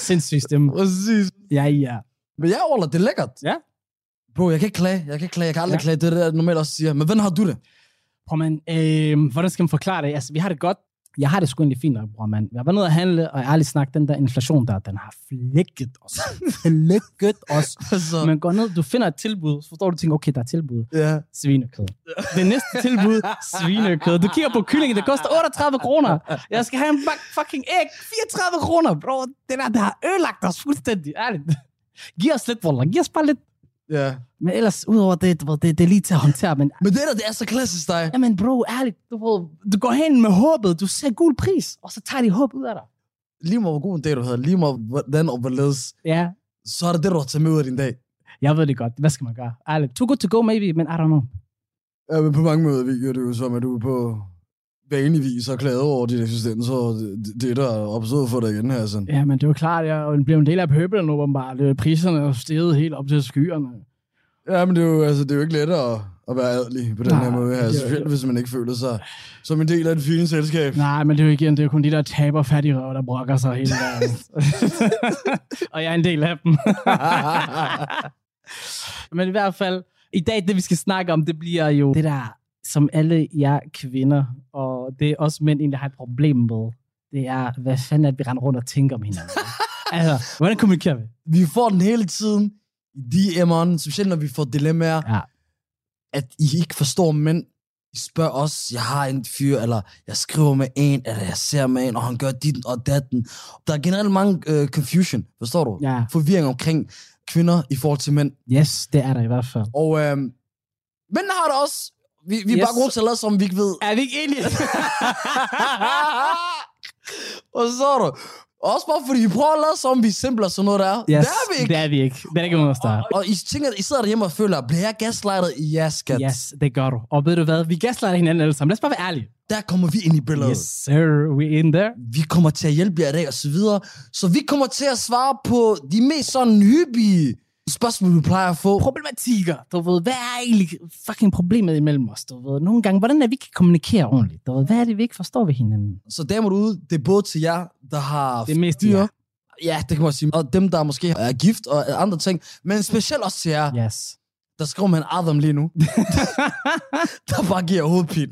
Speaker 7: Sindssyg stemme.
Speaker 8: Præcis.
Speaker 7: Ja, ja.
Speaker 8: Men ja, Ola, det er lækkert.
Speaker 7: Ja.
Speaker 8: Bro, jeg kan ikke klage. Jeg kan ikke klage. Jeg kan aldrig
Speaker 7: Ja.
Speaker 8: klage. Det er det, jeg normalt også siger. Men hvordan har du det?
Speaker 7: Prøv, man, øh, hvordan skal man forklare det? Altså, vi har det godt. Jeg har det sgu egentlig fint nok, bror, mand. Jeg var nede at handle, og ærligt snak, den der inflation der, den har flækket os. <laughs> flækket os.
Speaker 8: Altså,
Speaker 7: Man går ned, du finder et tilbud, så forstår du, tænker, okay, der er tilbud.
Speaker 8: ja.
Speaker 7: Svinekød. Det næste tilbud, svinekød. Du kigger på kyllingen, det koster 38 kroner. Jeg skal have en bak fucking æg, 34 kroner, bro. Det der, det har ødelagt os fuldstændig, ærligt. Giv os lidt, Wallah. Giv os bare lidt.
Speaker 8: Ja.
Speaker 7: Men ellers, udover det, ved, det, det er lige til at håndtere. Men
Speaker 8: Men det der, det er så klassisk dig.
Speaker 7: Jamen bro, ærligt, du, du går hen med håbet, du ser gul pris, og så tager de håb ud af dig.
Speaker 8: Lige meget hvor god en dag du havde, lige meget hvordan og hvorledes,
Speaker 7: Ja,
Speaker 8: så er det det, du har taget med ud af din dag.
Speaker 7: jeg ved det godt. Hvad skal man gøre? Ærligt. Too good to go maybe, men I don't know.
Speaker 8: Ja, men på mange måder virker det jo som, at du er på vanligvis har klaget over din eksistens, og det, det der er opstået for dig igen her. Sådan.
Speaker 7: Ja, men det jo klart, jeg blev en del af pøbelen åbenbart. Det- Priserne er steget helt op til skyerne.
Speaker 8: Ja, men det er jo, altså, det er jo ikke lettere at, at være adelig på den
Speaker 7: Nej,
Speaker 8: her måde her.
Speaker 7: det er-
Speaker 8: Specielt hvis man ikke føler sig som en del af et fine selskab.
Speaker 7: Nej, men det er jo igen, det er jo kun de der taber fattige røver, der brokker sig hele dagen. <laughs> og jeg er en del af dem. <laughs> men i hvert fald, i dag, det vi skal snakke om, det bliver jo det der, som alle jer kvinder, og det er også mænd egentlig har et problem med, det er, hvad fanden er det, vi render rundt og tænker om hinanden? <laughs> altså, hvordan kommunikerer vi?
Speaker 8: vi får den hele tiden i DM'eren, specielt når vi får dilemmaer,
Speaker 7: Ja.
Speaker 8: at I ikke forstår mænd. I spørger os, jeg har en fyr, eller jeg skriver med en, eller jeg ser med en, og han gør dit og datten. Der er generelt mange uh, confusion, forstår du?
Speaker 7: Ja.
Speaker 8: Forvirring omkring kvinder i forhold til mænd.
Speaker 7: Yes, det er der i hvert fald.
Speaker 8: Og øhm, mænd har det også. Vi, vi er
Speaker 7: Yes.
Speaker 8: bare gode til at lade som, vi ikke ved.
Speaker 7: Er vi ikke enige? <laughs>
Speaker 8: og så er du. Også bare fordi vi prøver at lade som, vi er simple og sådan noget der.
Speaker 7: Yes,
Speaker 8: det er vi ikke.
Speaker 7: Det er vi ikke. Det er ikke nogen der er.
Speaker 8: Og I tænker, I sidder derhjemme og føler, bliver jeg gaslightet? Ja, skat.
Speaker 7: Yes, det gør du. Og ved du hvad? Vi gaslighter hinanden alle sammen. Lad os bare være ærlige.
Speaker 8: Der kommer vi ind i billedet.
Speaker 7: Yes, sir. We in there.
Speaker 8: Vi kommer til at hjælpe jer i dag, og så videre. Så vi kommer til at svare på de mest sådan hyppige spørgsmål, vi plejer at få.
Speaker 7: Problematikker. Du ved, hvad er egentlig fucking problemet imellem os? Du ved, nogle gange, hvordan er vi kan kommunikere ordentligt? Du ved, hvad er det, vi ikke forstår ved hinanden?
Speaker 8: Så damer derude, det er både til jer, der har
Speaker 7: Det er mest
Speaker 8: fyre.
Speaker 7: jer.
Speaker 8: Ja, det kan man sige. Og dem, der måske er gift og andre ting. Men specielt også til jer,
Speaker 7: Yes.
Speaker 8: der skriver man Adam lige nu. <laughs> der bare giver hovedpine.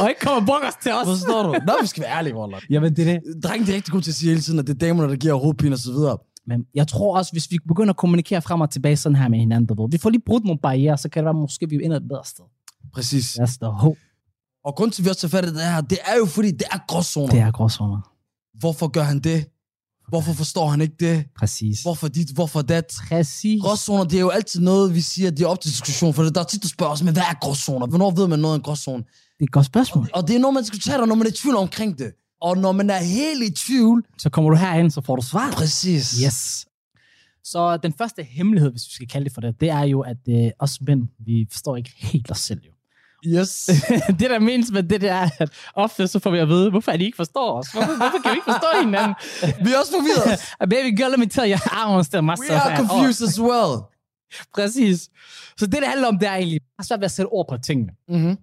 Speaker 7: Og ikke kommer brokkers til os.
Speaker 8: Forstår du? Nå, vi skal være ærlige, Roller.
Speaker 7: Jamen, det er det.
Speaker 8: Drenge, det er rigtig godt til at sige hele tiden, at det er damerne, der giver hovedpine og så videre.
Speaker 7: Men jeg tror også, hvis vi begynder at kommunikere frem og tilbage sådan her med hinanden, du ved, vi får lige brudt nogle barriere, så kan det være, måske vi ender et bedre sted.
Speaker 8: Præcis.
Speaker 7: That's the hope.
Speaker 8: Og grund til, at vi også tager fat i det her, det er jo fordi, det er gråzoner.
Speaker 7: Det er gråzoner.
Speaker 8: Hvorfor gør han det? Hvorfor forstår han ikke det?
Speaker 7: Præcis.
Speaker 8: Hvorfor dit? Hvorfor dat?
Speaker 7: Præcis.
Speaker 8: Gråzoner, det er jo altid noget, vi siger, det er op til diskussion, for der er tit, der spørger os, men hvad er gråzoner? Hvornår ved man noget om gråzone?
Speaker 7: Det er et godt spørgsmål.
Speaker 8: Og det er noget, man diskuterer, når man er i tvivl omkring det. Og når man er helt i tvivl,
Speaker 7: Så kommer du herhen, så får du svar.
Speaker 8: præcis.
Speaker 7: Yes. Så den første hemmelighed, hvis vi skal kalde det for det, det er jo, at øh, os mænd, vi forstår ikke helt os selv jo.
Speaker 8: Yes. <laughs>
Speaker 7: det der menes med det, der er, at ofte så får vi at vide, hvorfor er de ikke forstår os? Hvorfor, hvorfor kan vi ikke forstå hinanden? <laughs>
Speaker 8: vi er også forvirret. <laughs>
Speaker 7: Baby girl, let me tell you, I understand myself.
Speaker 8: We are
Speaker 7: at
Speaker 8: confused as well.
Speaker 7: Præcis. Så det, det handler om, det er egentlig, jeg har svært ved at sætte ord på tingene.
Speaker 8: Mm-hmm.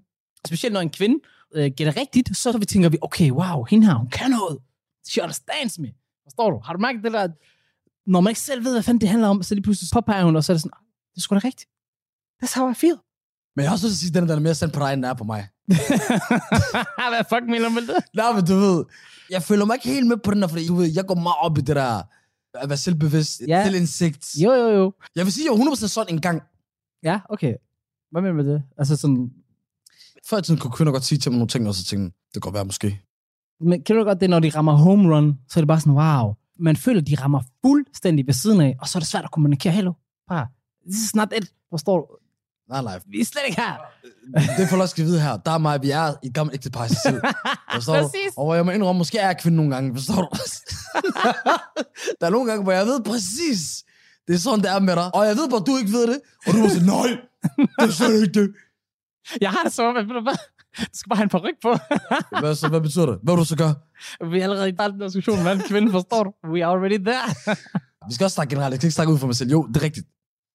Speaker 7: Specielt når en kvinde øh, gætter rigtigt, så vi tænker vi, okay, wow, hende her, hun kan noget. She understands me. Forstår du? Har du mærket det der, når man ikke selv ved, hvad fanden det handler om, så lige pludselig påpeger hun, og så er det sådan, "Ah, det er sgu da rigtigt. That's how I feel.
Speaker 8: Men jeg har også lyst til at sige, den der er mere sendt på dig, end den er på mig. <laughs>
Speaker 7: Hvad fuck mener du med det?
Speaker 8: Nej, men du ved, jeg føler mig ikke helt med på den der, fordi du ved, jeg går meget op i det der, at være selvbevidst,
Speaker 7: Ja.
Speaker 8: selvindsigt.
Speaker 7: Jo, jo, jo.
Speaker 8: Jeg vil sige, at jeg er 100% sådan en gang.
Speaker 7: Ja, okay. Hvad mener du med det? Altså sådan,
Speaker 8: Før i tiden kunne kvinder godt sige til mig nogle ting, og så tænkte det kan godt være måske.
Speaker 7: men kan du godt det, når de rammer home run, så er det bare sådan, wow. Man føler, de rammer fuldstændig ved siden af, og så er det svært at kommunikere. Hello, bare, this is not it. Forstår du?
Speaker 8: Nej, nej.
Speaker 7: Vi er slet ikke her.
Speaker 8: Det får du også vide her. Der er mig, vi er i et gammelt ægtepar i tid. Forstår du?
Speaker 7: Præcis.
Speaker 8: Og hvor jeg må indrømme, måske er jeg kvinde nogle gange, forstår du? <laughs> der er nogle gange, hvor jeg ved præcis, det er sådan, det er med dig. Og jeg ved bare, du ikke ved det. Og du må sige, nej, det er slet ikke det.
Speaker 7: Jeg har det så, men ved du hvad? Du skal bare have en paryk på.
Speaker 8: Hvad, så, hvad betyder det? Hvad vil du så gøre?
Speaker 7: Vi er allerede i den diskussion med en kvinde, forstår du? We are already there.
Speaker 8: Vi skal også snakke generelt. Jeg kan ikke snakke ud for mig selv. Jo, det er rigtigt.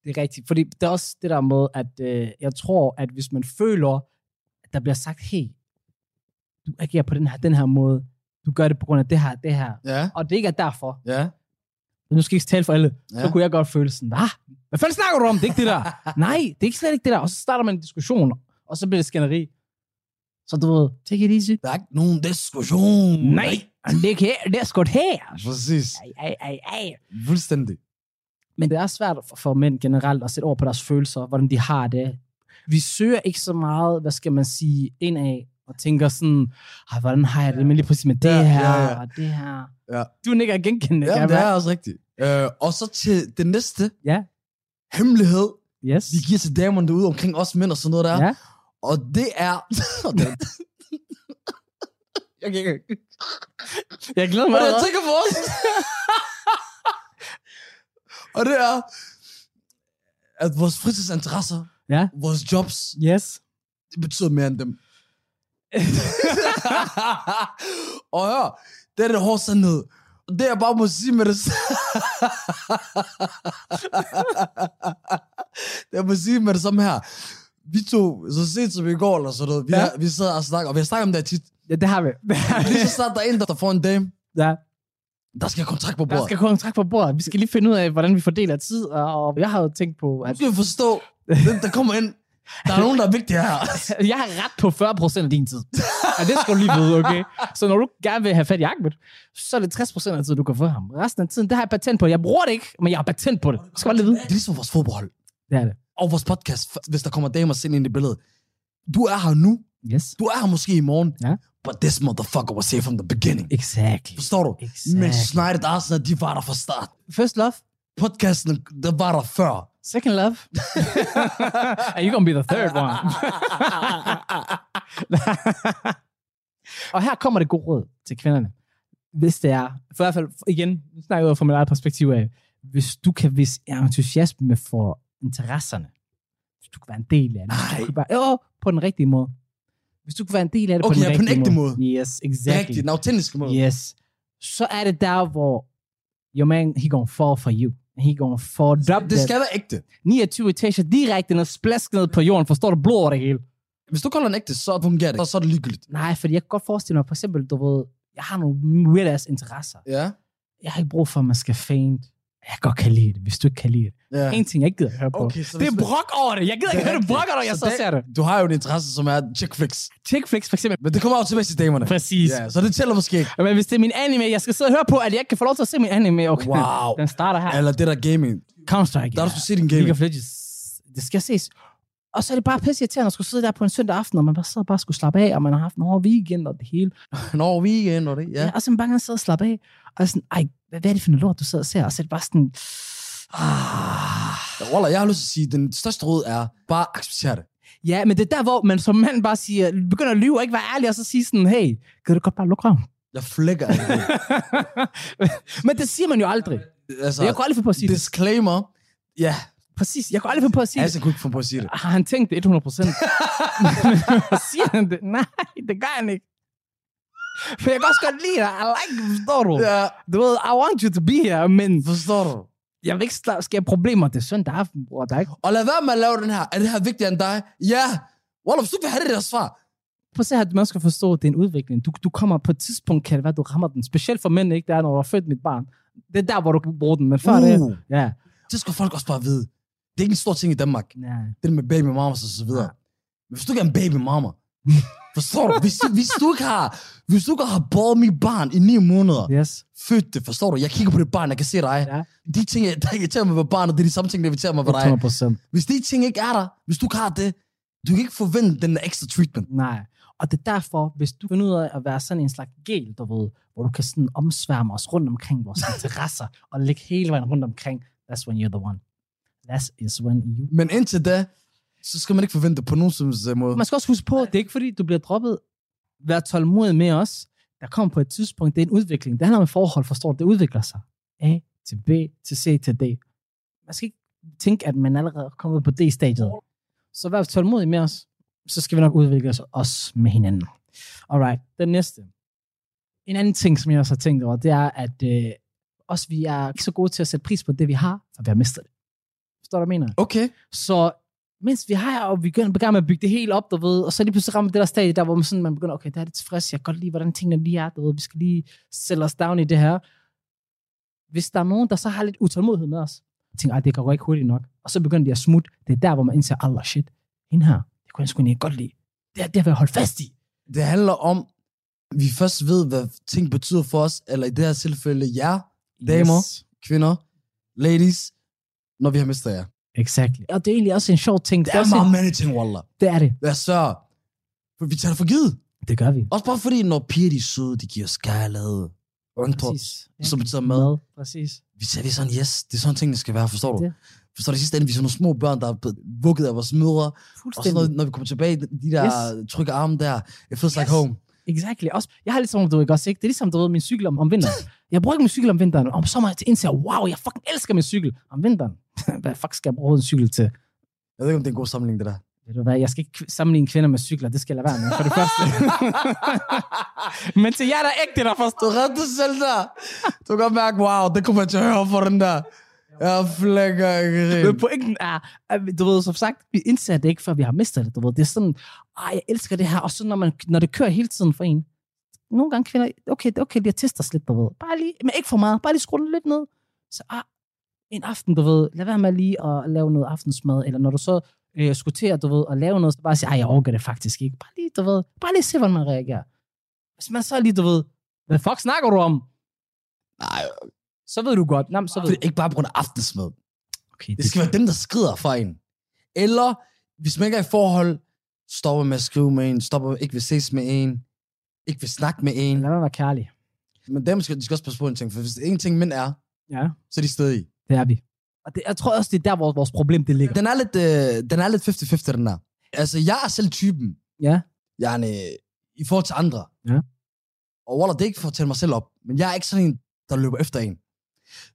Speaker 7: Det er rigtigt, fordi det er også det der med, at øh, jeg tror, at hvis man føler, at der bliver sagt, hey, du agerer på den her, den her måde, du gør det på grund af det her, det her,
Speaker 8: Ja,
Speaker 7: og det ikke er derfor,
Speaker 8: ja.
Speaker 7: nu skal jeg ikke tale for alle, ja. så kunne jeg godt føle sådan, ah, hvad fanden snakker du om? Det er ikke det der. <laughs> Nej, det er ikke slet ikke det der. Og så starter man en diskussion, og så bliver det skænderi. Så du ved, take it easy.
Speaker 8: Der er ikke nogen diskussion.
Speaker 7: Nej, det er, ikke her, det er sgu her.
Speaker 8: Præcis.
Speaker 7: Ej, ej, ej, ej.
Speaker 8: Fuldstændig.
Speaker 7: Men det er svært for, for mænd generelt at sætte ord på deres følelser, hvordan de har det. Vi søger ikke så meget, hvad skal man sige, indad og tænker sådan, "Ej, hvordan har jeg det med lige præcis med det
Speaker 8: Ja,
Speaker 7: her
Speaker 8: ja, ja.
Speaker 7: og det her.
Speaker 8: Ja.
Speaker 7: Du nikker genkendende. kan
Speaker 8: Ja, det er også rigtigt. Øh, og så til det næste
Speaker 7: Ja.
Speaker 8: hemmelighed,
Speaker 7: Yes.
Speaker 8: vi giver til damerne derude omkring os mænd og sådan noget der.
Speaker 7: Ja.
Speaker 8: Og det er... <laughs> og det,
Speaker 7: Jeg, jeg, jeg glæder mig.
Speaker 8: og jeg tænker på os. og det er, at vores fritidsinteresser,
Speaker 7: Ja.
Speaker 8: vores jobs,
Speaker 7: Yes.
Speaker 8: det betyder mere end dem. <laughs> og hør, det er det hårde sandhed. Det jeg bare må sige med det... <laughs> det jeg må sige med det samme her. Vi to, så sent som i går eller sådan noget, vi,
Speaker 7: Ja.
Speaker 8: ja. vi sidder og snakker, og vi har snakket om det her tit.
Speaker 7: Ja, det har vi. <laughs> Har.
Speaker 8: Lige så snart der er en, der får en dame,
Speaker 7: Ja.
Speaker 8: der skal kontrakt på
Speaker 7: Der
Speaker 8: bordet.
Speaker 7: skal kontrakt på bordet. Vi skal lige finde ud af, hvordan vi fordeler tid. Og jeg har jo tænkt på, at
Speaker 8: skal vi forstå, den, der kommer ind. Der er nogen, der er vigtige her. <laughs>
Speaker 7: jeg har ret på 40% af din tid. Og det skal du lige vide, okay? Så når du gerne vil have fat i Ahmed, så er det 60% af tiden, du kan få ham. Resten af tiden, det har jeg patent på. Jeg bruger det ikke, men jeg har patent på det. Du skal bare lige vide.
Speaker 8: Det er ligesom vores fodboldhold.
Speaker 7: Det er det.
Speaker 8: Og vores podcast, hvis der kommer damer ind i billedet. Du er her nu.
Speaker 7: Yes.
Speaker 8: Du er her måske i morgen.
Speaker 7: Ja.
Speaker 8: But this motherfucker was here from the beginning.
Speaker 7: Exactly.
Speaker 8: Forstår du?
Speaker 7: Exactly.
Speaker 8: Men United Arsenal, de var der fra start.
Speaker 7: First love,
Speaker 8: Podcasten, der var der før.
Speaker 7: second love. Are <laughs> you gonna be the third one? <laughs> og her kommer det gode råd til kvinderne. Hvis det er, for i hvert fald igen, nu snakker jeg fra mit eget perspektiv af, hvis du kan vise entusiasme for interesserne, hvis du kan være en del af det, hvis du kan være, jo, på den rigtige måde. Hvis du kan være en del af det
Speaker 8: Okay,
Speaker 7: på den
Speaker 8: ja, på den
Speaker 7: rigtige
Speaker 8: ægte
Speaker 7: måde.
Speaker 8: måde.
Speaker 7: Yes, exactly.
Speaker 8: Rigtigt, den autentiske måde.
Speaker 7: Yes. Så er det der, hvor your man, he gonna fall for you. He gonna fall up
Speaker 8: Det skal være ægte.
Speaker 7: 29 etager direkte ned, splask ned på jorden, forstår du, blod over det hele.
Speaker 8: Hvis du kalder den ægte, så fungerer det. Så, så er det ligegyldigt.
Speaker 7: Nej, fordi jeg kan godt forestille mig, for eksempel, du ved, jeg har nogle weird ass interesser.
Speaker 8: Ja.
Speaker 7: Jeg har ikke brug for, at man skal feint. Jeg godt kan lide det, hvis du ikke kan lide det.
Speaker 8: ja.
Speaker 7: En ting, jeg ikke gider at høre på.
Speaker 8: Okay,
Speaker 7: det er brok over det. Jeg gider ikke høre det brokker, når jeg
Speaker 8: Så
Speaker 7: så,
Speaker 8: det-
Speaker 7: ser det.
Speaker 8: Du har jo en interesse, som er chick flicks.
Speaker 7: Chick flicks, for eksempel.
Speaker 8: Men det kommer til damerne.
Speaker 7: Præcis.
Speaker 8: Ja, så det tæller måske ikke.
Speaker 7: Men hvis det er min anime, jeg skal sidde og høre på, at jeg ikke kan få lov til at se min anime. Okay.
Speaker 8: Wow.
Speaker 7: Den starter her.
Speaker 8: Eller det der gaming.
Speaker 7: Counter-Strike.
Speaker 8: Der er du skulle se din
Speaker 7: League
Speaker 8: gaming.
Speaker 7: of Legends. Det skal ses. Og så er det bare pisse irriterende at skulle sidde der på en søndag aften, og man bare sidder og bare skulle slappe af, og man har haft en hård weekend og det hele. <laughs>
Speaker 8: Når weekend og det, ja.
Speaker 7: Ja. og så man bare gerne sidde og slappe af. Og sådan, ej, hvad, hvad er det for noget lort, du sidder og ser? Og så er det bare sådan, ah.
Speaker 8: Wallah, jeg har lyst til at sige, at den største råd er, bare acceptere det.
Speaker 7: Ja, men det er der, hvor man som mand bare siger, begynder at lyve og ikke være ærlig, og så sige sådan, hey, kan du godt bare lukke røven?
Speaker 8: Jeg flækker <laughs>
Speaker 7: men det siger man jo aldrig.
Speaker 8: altså,
Speaker 7: Jeg kunne aldrig få på at sige det.
Speaker 8: disclaimer. Ja,
Speaker 7: Præcis, jeg kunne aldrig få på at sige det.
Speaker 8: altså, jeg kunne ikke få på at sige det.
Speaker 7: Har han tænkt det 100 procent? <laughs> siger han det? Nej, det gør han ikke. For jeg kan også godt lide dig. I like det, forstår du?
Speaker 8: Ja,
Speaker 7: Du ved, I want you to be here, men
Speaker 8: forstår du?
Speaker 7: jeg vil ikke skabe problemer. Det er søndag aften, bror. Der er ikke...
Speaker 8: Og lad være med at lave den her. Er det her vigtigere end dig? Ja. Wallah, hvis du vil have det der svar.
Speaker 7: Prøv at se her, man skal forstå, at det er en udvikling. Du, du kommer på et tidspunkt, kan det være, du rammer den. Specielt for mænd, ikke? Det er, når du har født mit barn. Det er der, hvor du kan bruge den. Men før det,
Speaker 8: Uh,
Speaker 7: ja.
Speaker 8: det skal folk også bare vide. Det er ikke en stor ting i Danmark.
Speaker 7: ja.
Speaker 8: Det med baby mamas og så videre. Men hvis du ikke er en baby mama, <laughs> forstår du? Hvis du, hvis du ikke har, hvis du ikke har båret mit barn i ni måneder,
Speaker 7: Yes.
Speaker 8: født det, forstår du? Jeg kigger på det barn, jeg kan se dig.
Speaker 7: Ja.
Speaker 8: De ting, der irriterer mig ved barnet, det er de samme ting, der irriterer mig ved dig.
Speaker 7: 100 procent.
Speaker 8: Hvis de ting ikke er der, hvis du ikke har det, du kan ikke forvente den ekstra treatment.
Speaker 7: Nej. Og det er derfor, hvis du finder ud af at være sådan en slags gel, du ved, hvor du kan sådan omsværme os rundt omkring vores <laughs> interesser, og lægge hele vejen rundt omkring, that's when you're the one. That is when you...
Speaker 8: Men indtil da, så skal man ikke forvente på nogen som måde.
Speaker 7: Man skal også huske på, det er ikke fordi, du bliver droppet. Vær tålmodig med os. Der kommer på et tidspunkt, det er en udvikling. Det handler om forhold, forstår du, det udvikler sig. A til B til C til D. Man skal ikke tænke, at man allerede er kommet på D-stadiet. Så vær tålmodig med os. Så skal vi nok udvikle os også med hinanden. Alright, den næste. En anden ting, som jeg også har tænkt over, det er, at øh, også vi er ikke så gode til at sætte pris på det, vi har, for vi har mistet det. Forstår du, hvad jeg mener?
Speaker 8: Okay.
Speaker 7: Så mens vi har, og vi begynder med at bygge det hele op, du ved, og så lige pludselig rammer det der stadie, der hvor man, sådan, man begynder, okay, der er det tilfreds, jeg kan godt lide, hvordan tingene lige er, du ved, vi skal lige sælge os down i det her. Hvis der er nogen, der så har lidt utålmodighed med os, og tænker, "Ej, det går ikke hurtigt nok, og så begynder de at smutte, det er der, hvor man indser, Allah shit, hende her, det kunne jeg sgu egentlig godt lide. Det er det, jeg holde fast i.
Speaker 8: Det handler om, at vi først ved, hvad ting betyder for os, eller i det her tilfælde jer, Damer.
Speaker 7: Yes.
Speaker 8: kvinder, ladies, når vi har mistet jer.
Speaker 7: Exactly. Og det er egentlig også en sjov ting.
Speaker 8: Det er
Speaker 7: også
Speaker 8: meget
Speaker 7: en,
Speaker 8: mange ting, Wallah.
Speaker 7: det er det.
Speaker 8: Jeg sørger. For vi tager det for givet.
Speaker 7: Det gør vi.
Speaker 8: Også bare fordi, når piger de er søde, de giver. Undpop,
Speaker 7: Præcis.
Speaker 8: som betyder mad.
Speaker 7: Præcis.
Speaker 8: Vi siger, vi er sådan, yes, det er sådan ting, det skal være, forstår du?
Speaker 7: Det.
Speaker 8: Forstår du, i sidste ende, vi er sådan nogle små børn, der er vugget af vores mødre. Og så når, når vi kommer tilbage, de der yes. trygge arme der, it feels yes. like home.
Speaker 7: Exactly. Også, jeg har lidt sådan, du ikke også, ikke? Det er ligesom, du ved, min cykel om, om vinteren. Jeg bruger ikke min cykel om vinteren. Om sommeren til indser, wow, jeg fucking elsker min cykel. Om vinteren, <laughs> hvad fuck skal jeg bruge en cykel til?
Speaker 8: Jeg ved ikke, om det er en god sammenligning, det der.
Speaker 7: Ved du hvad, jeg skal ikke sammenligne kvinder med cykler, det skal jeg lade være med, for det første. <laughs> Men til jer, der er ægte, der
Speaker 8: Du
Speaker 7: forstår.
Speaker 8: redde dig selv der. Du kan godt mærke, wow, det kommer jeg til at høre for den der. Jeg flækker ikke
Speaker 7: Men pointen er, at, du ved, som sagt, vi indser det ikke, før vi har mistet det. Du ved. Det er sådan, ej, jeg elsker det her. Og så når, man, når det kører hele tiden for en. Nogle gange kvinder, okay, det er okay lige at teste os lidt, du ved. Bare lige, men ikke for meget. Bare lige skrue den lidt ned. Så ah, en aften, du ved, lad være med lige at lave noget aftensmad. Eller når du så øh, skulle til at, du ved, at lave noget, så bare sige, ej, jeg overgår det faktisk ikke. Bare lige, du ved, bare lige se, hvordan man reagerer. Hvis man så lige, du ved, hvad fuck snakker du om?
Speaker 8: Nej,
Speaker 7: Så ved du godt. Nå, men så ved
Speaker 8: det
Speaker 7: du.
Speaker 8: er ikke bare på grund af aftensmad.
Speaker 7: Okay,
Speaker 8: Det skal være dem, der skrider for en. Eller, hvis man ikke er i forhold, stopper med at skrive med en, stopper ikke vil ses med en, ikke vil snakke med en.
Speaker 7: Lad at være kærlig.
Speaker 8: Men dem skal, de skal også passe på en ting, for hvis en ting mænd er,
Speaker 7: Ja.
Speaker 8: så er de stadig.
Speaker 7: Det er vi. Og det, jeg tror også, det er der, hvor vores problem det ligger.
Speaker 8: Den er lidt, øh, den er lidt 50-50, den der. Altså, jeg er selv typen,
Speaker 7: Ja.
Speaker 8: jeg er, øh, i forhold til andre.
Speaker 7: Ja.
Speaker 8: Og Waller, det er ikke for at tælle mig selv op, men jeg er ikke sådan en, der løber efter en.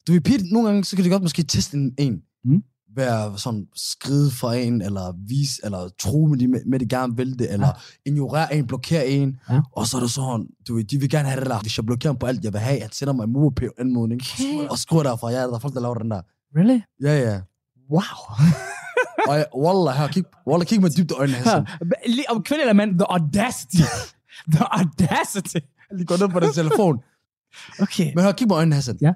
Speaker 8: Du ved, Pete, nogle gange, så kan det godt måske teste en, en
Speaker 7: Mm.
Speaker 8: være sådan skride fra en, eller vise, eller tro med, de, med, det gerne vil det, eller ignorere en, blokere en.
Speaker 7: Ja.
Speaker 8: Og så er det sådan, du ved, de vil gerne have det der. Hvis jeg blokerer på alt, jeg vil have, han sender mig en MobilePay-anmodning,
Speaker 7: Okay.
Speaker 8: og skriver derfra, ja, der er folk, der laver den der.
Speaker 7: Really?
Speaker 8: Ja, ja.
Speaker 7: Wow. <laughs>
Speaker 8: Og jeg, Wallah, her, kig, Wallah, kig med dybt øjnene, Hassan. <laughs>
Speaker 7: Lige om kvinde eller mand, the audacity. <laughs> the audacity.
Speaker 8: Jeg lige går ned på den telefon.
Speaker 7: Okay.
Speaker 8: Men hør, kig på øjnene, Hassan.
Speaker 7: Ja.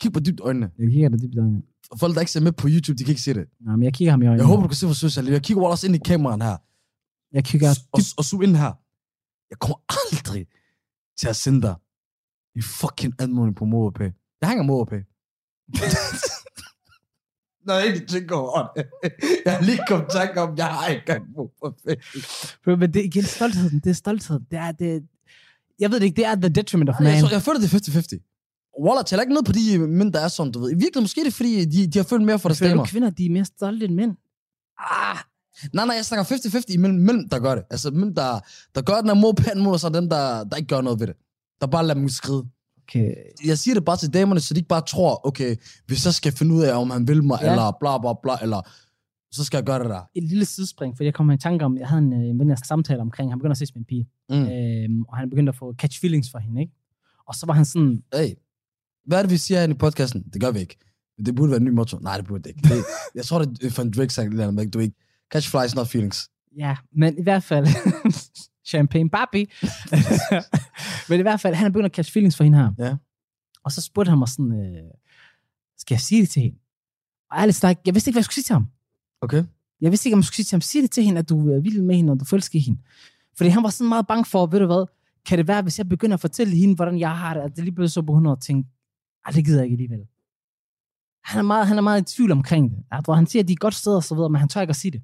Speaker 8: Kig på dybt øjnene.
Speaker 7: Jeg kigger dig dybt i øjnene.
Speaker 8: Folk, der ikke ser med på YouTube, de kan ikke se det.
Speaker 7: Nej, men jeg kigger ham i øjnene.
Speaker 8: Jeg håber, du kan se, hvor søs jeg er. Jeg kigger også ind i kameraen her.
Speaker 7: Jeg kigger
Speaker 8: Og, og zoom ind her. Jeg kommer aldrig til at sende dig en fucking anmodning på MobilePay. Jeg hænger MobilePay. <laughs> Når jeg egentlig tænker over det. Jeg har lige kommet tanke om, jeg har ikke engang penge.
Speaker 7: Bro, Men det er igen stoltheden. Det er stoltheden. Det er, det, jeg ved det ikke, det er the detriment of man.
Speaker 8: Jeg, tror, jeg føler, det er 50-50. Wallah, tæller ikke noget på de mænd, der er sådan, du ved. I virkeligheden måske er det, fordi de, de har følt mere for deres damer.
Speaker 7: kvinder, de er mere stolte end mænd?
Speaker 8: Ah. Nej, nej, jeg snakker 50-50 imellem, mellem, der gør det. Altså, mellem, der, der gør den her mod pæn mod, og så dem, der, der ikke gør noget ved det. Der bare lader dem skride.
Speaker 7: Okay.
Speaker 8: Jeg siger det bare til damerne, så de ikke bare tror, okay, hvis jeg skal finde ud af, om han vil mig,
Speaker 7: Ja.
Speaker 8: eller bla bla bla, eller så skal jeg gøre det der.
Speaker 7: Et lille sidespring, for jeg kom i tanke om, jeg havde en, en ven, jeg samtale omkring, han begyndte at ses med en pige,
Speaker 8: Mm.
Speaker 7: øhm, og han begyndte at få catch feelings for hende, ikke? Og så var han sådan,
Speaker 8: Hey, hvad er det, vi siger her i podcasten? Det gør vi ikke. Det burde være en ny motto. Nej, det burde det ikke. Det, jeg tror, det er for en Drake-sang, eller andet, men du ikke. Catch flies, not feelings.
Speaker 7: ja, men i hvert fald, <laughs> champagne Barbie, <laughs> men i hvert fald, han er begyndt at catch feelings for hende her.
Speaker 8: Ja.
Speaker 7: Og så spurgte han mig sådan, øh, skal jeg sige det til hende? Og ærligt sagt, jeg vidste ikke, hvad jeg skulle sige til ham.
Speaker 8: Okay.
Speaker 7: Jeg vidste ikke, om jeg skulle sige til ham, sig det til hende, at du er vild med hende, og du forelsker hende. Fordi han var sådan meget bange for, ved du hvad, kan det være, hvis jeg begynder at fortælle hende, hvordan jeg har det, at det lige pludselig så på 100 og tænke, ej, det gider jeg ikke alligevel. Han er meget, han er meget i tvivl omkring det. Tror, han siger, at de er et godt sted og så videre, men han tør ikke at sige det.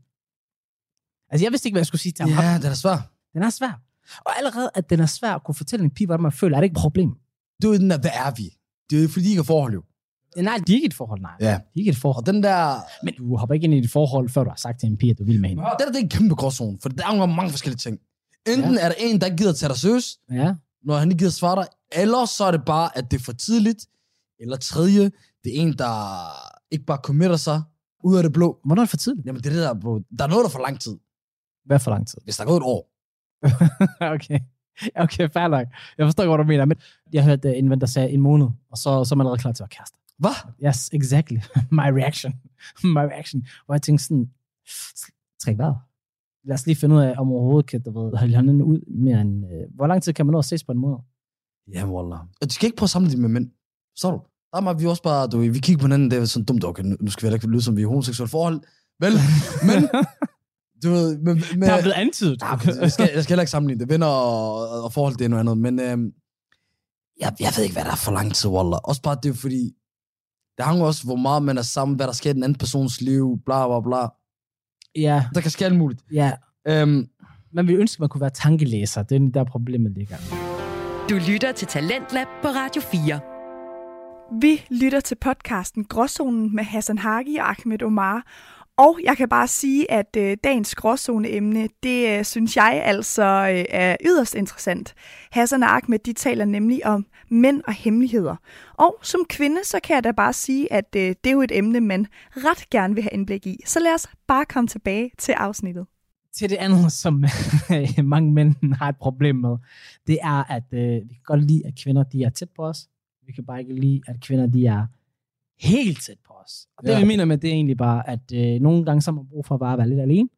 Speaker 7: Altså, jeg vidste ikke, hvad jeg skulle sige til ham.
Speaker 8: Ja, det er svært.
Speaker 7: Den er svær. Og allerede, at den er svær at kunne fortælle en pige, hvordan man føler, er det ikke et problem.
Speaker 8: Det er jo den der, hvad er vi? Det er jo fordi, I ikke har forhold, jo.
Speaker 7: Nej, det er ikke et forhold, nej.
Speaker 8: Ja.
Speaker 7: Det er ikke et forhold.
Speaker 8: Og den der,
Speaker 7: Men du hopper ikke ind i et forhold, før du har sagt til en pige, at du vil med hende.
Speaker 8: det der, det er en kæmpe gråzone, for der er mange forskellige ting. Enten ja. er der en, der ikke gider tage dig seriøst,
Speaker 7: Ja.
Speaker 8: når han ikke gider svare dig, eller så er det bare, at det er for tidligt, eller tredje, det er en, der ikke bare committer sig ud af det blå.
Speaker 7: Hvornår er det for tidligt?
Speaker 8: Jamen, det er det der, bro. Der er noget, der er for lang tid.
Speaker 7: Hvad for lang tid?
Speaker 8: Hvis der er gået et år. <laughs>
Speaker 7: okay. Okay, fair nok. Jeg forstår godt, hvad du mener. Men jeg hørte en ven, der sagde en måned, og så, så er man allerede klar til at være kærester.
Speaker 8: Hvad?
Speaker 7: Yes, exactly. <laughs> My reaction. <laughs> My reaction. Hvor jeg tænkte sådan, træk vejret. Lad os lige finde ud af, om overhovedet kan, du ved, holde hinanden ud mere end... Uh, hvor lang tid kan man nå at ses på en måned?
Speaker 8: Ja, wallah. Og du skal ikke prøve at samle det med mænd. Så du? Der er vi også bare, du, vi kigger på hinanden, det er sådan dumt, okay, nu skal vi heller ikke lyde som vi er i homoseksuelle forhold. Vel, <laughs> men, du ved, men, men,
Speaker 7: Der er blevet antydet.
Speaker 8: Nej, men jeg, skal, jeg skal heller ikke sammenligne det. Venner og, og forhold, det er noget andet. Men øhm, jeg, jeg ved ikke, hvad der er for lang tid, Wallah. Også bare det, er fordi det hænger også, hvor meget man er sammen, hvad der sker i den anden persons liv, bla bla bla.
Speaker 7: ja,
Speaker 8: Der kan ske alt muligt.
Speaker 7: ja.
Speaker 8: Øhm,
Speaker 7: Man ville ønske, at man kunne være tankelæser. Det er der problemet ligger.
Speaker 2: Du lytter til Talentlab på Radio 4.
Speaker 3: Vi lytter til podcasten Gråzonen med Hassan Hagi og Ahmed Omar. Og jeg kan bare sige, at øh, dagens gråzoneemne, det øh, synes jeg altså øh, er yderst interessant. Hassan og Ahmed, de taler nemlig om mænd og hemmeligheder. Og som kvinde, så kan jeg da bare sige, at øh, det er jo et emne, man ret gerne vil have indblik i. Så lad os bare komme tilbage til afsnittet.
Speaker 7: til det andet, som <laughs> øh, mange mænd har et problem med, det er, at øh, vi kan godt lide, at kvinder de er tæt på os. Vi kan bare ikke lide, at kvinder de er helt tæt på os. Og det
Speaker 8: Ja.
Speaker 7: vi mener med, det er egentlig bare, at øh, nogle gange så har man brug for bare at være lidt alene,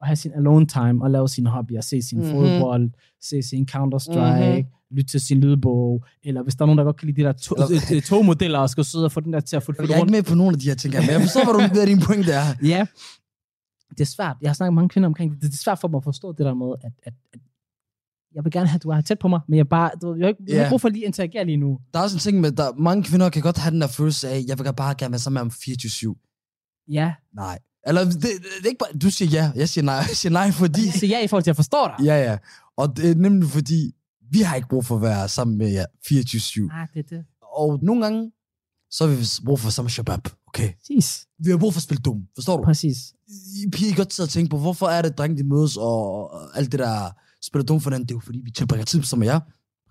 Speaker 7: og have sin alone time, og lave sine hobbyer, se sin
Speaker 8: Mhm.
Speaker 7: mm-hmm. fodbold, se sin Counter-Strike,
Speaker 8: Mhm.
Speaker 7: mm-hmm. lytte til sin lydbog, eller hvis der er nogen, der godt kan lide de der to-
Speaker 8: Eller-
Speaker 7: øh, togmodeller, og skal sidde og få den der til at få
Speaker 8: jeg er ikke med på nogle af de her ting men jeg forstår, hvad, du, hvad din point er. <laughs>
Speaker 7: Ja, det er svært. Jeg har snakket med mange kvinder omkring det. Det er svært for mig at forstå det der med, at, at, at jeg vil gerne have, at du er tæt på mig, men jeg, bare, du, ved, jeg har ikke, jeg har
Speaker 8: Ja.
Speaker 7: ikke brug for lige at interagere lige nu.
Speaker 8: Der er også en ting med, der mange kvinder kan godt have den der følelse af, jeg vil bare gerne være sammen med ham 24-7.
Speaker 7: Ja,
Speaker 8: Nej. Eller det, det, er ikke bare, du siger ja, jeg siger nej. <laughs> Jeg siger nej, fordi...
Speaker 7: så ja i forhold til at forstå dig.
Speaker 8: Ja, ja. Og det er nemlig fordi, vi har ikke brug for at være sammen med jer 24-7.
Speaker 7: Nej, det er det.
Speaker 8: Og nogle gange, så har vi brug for samme shabab, okay?
Speaker 7: Præcis.
Speaker 8: Vi har brug for at spille dum, forstår du?
Speaker 7: Præcis.
Speaker 8: I piger kan godt sidde og tænke på, hvorfor er det, drenge de mødes, og alt det der spiller dum for hinanden, det er jo fordi, vi tilbringer tid med jer.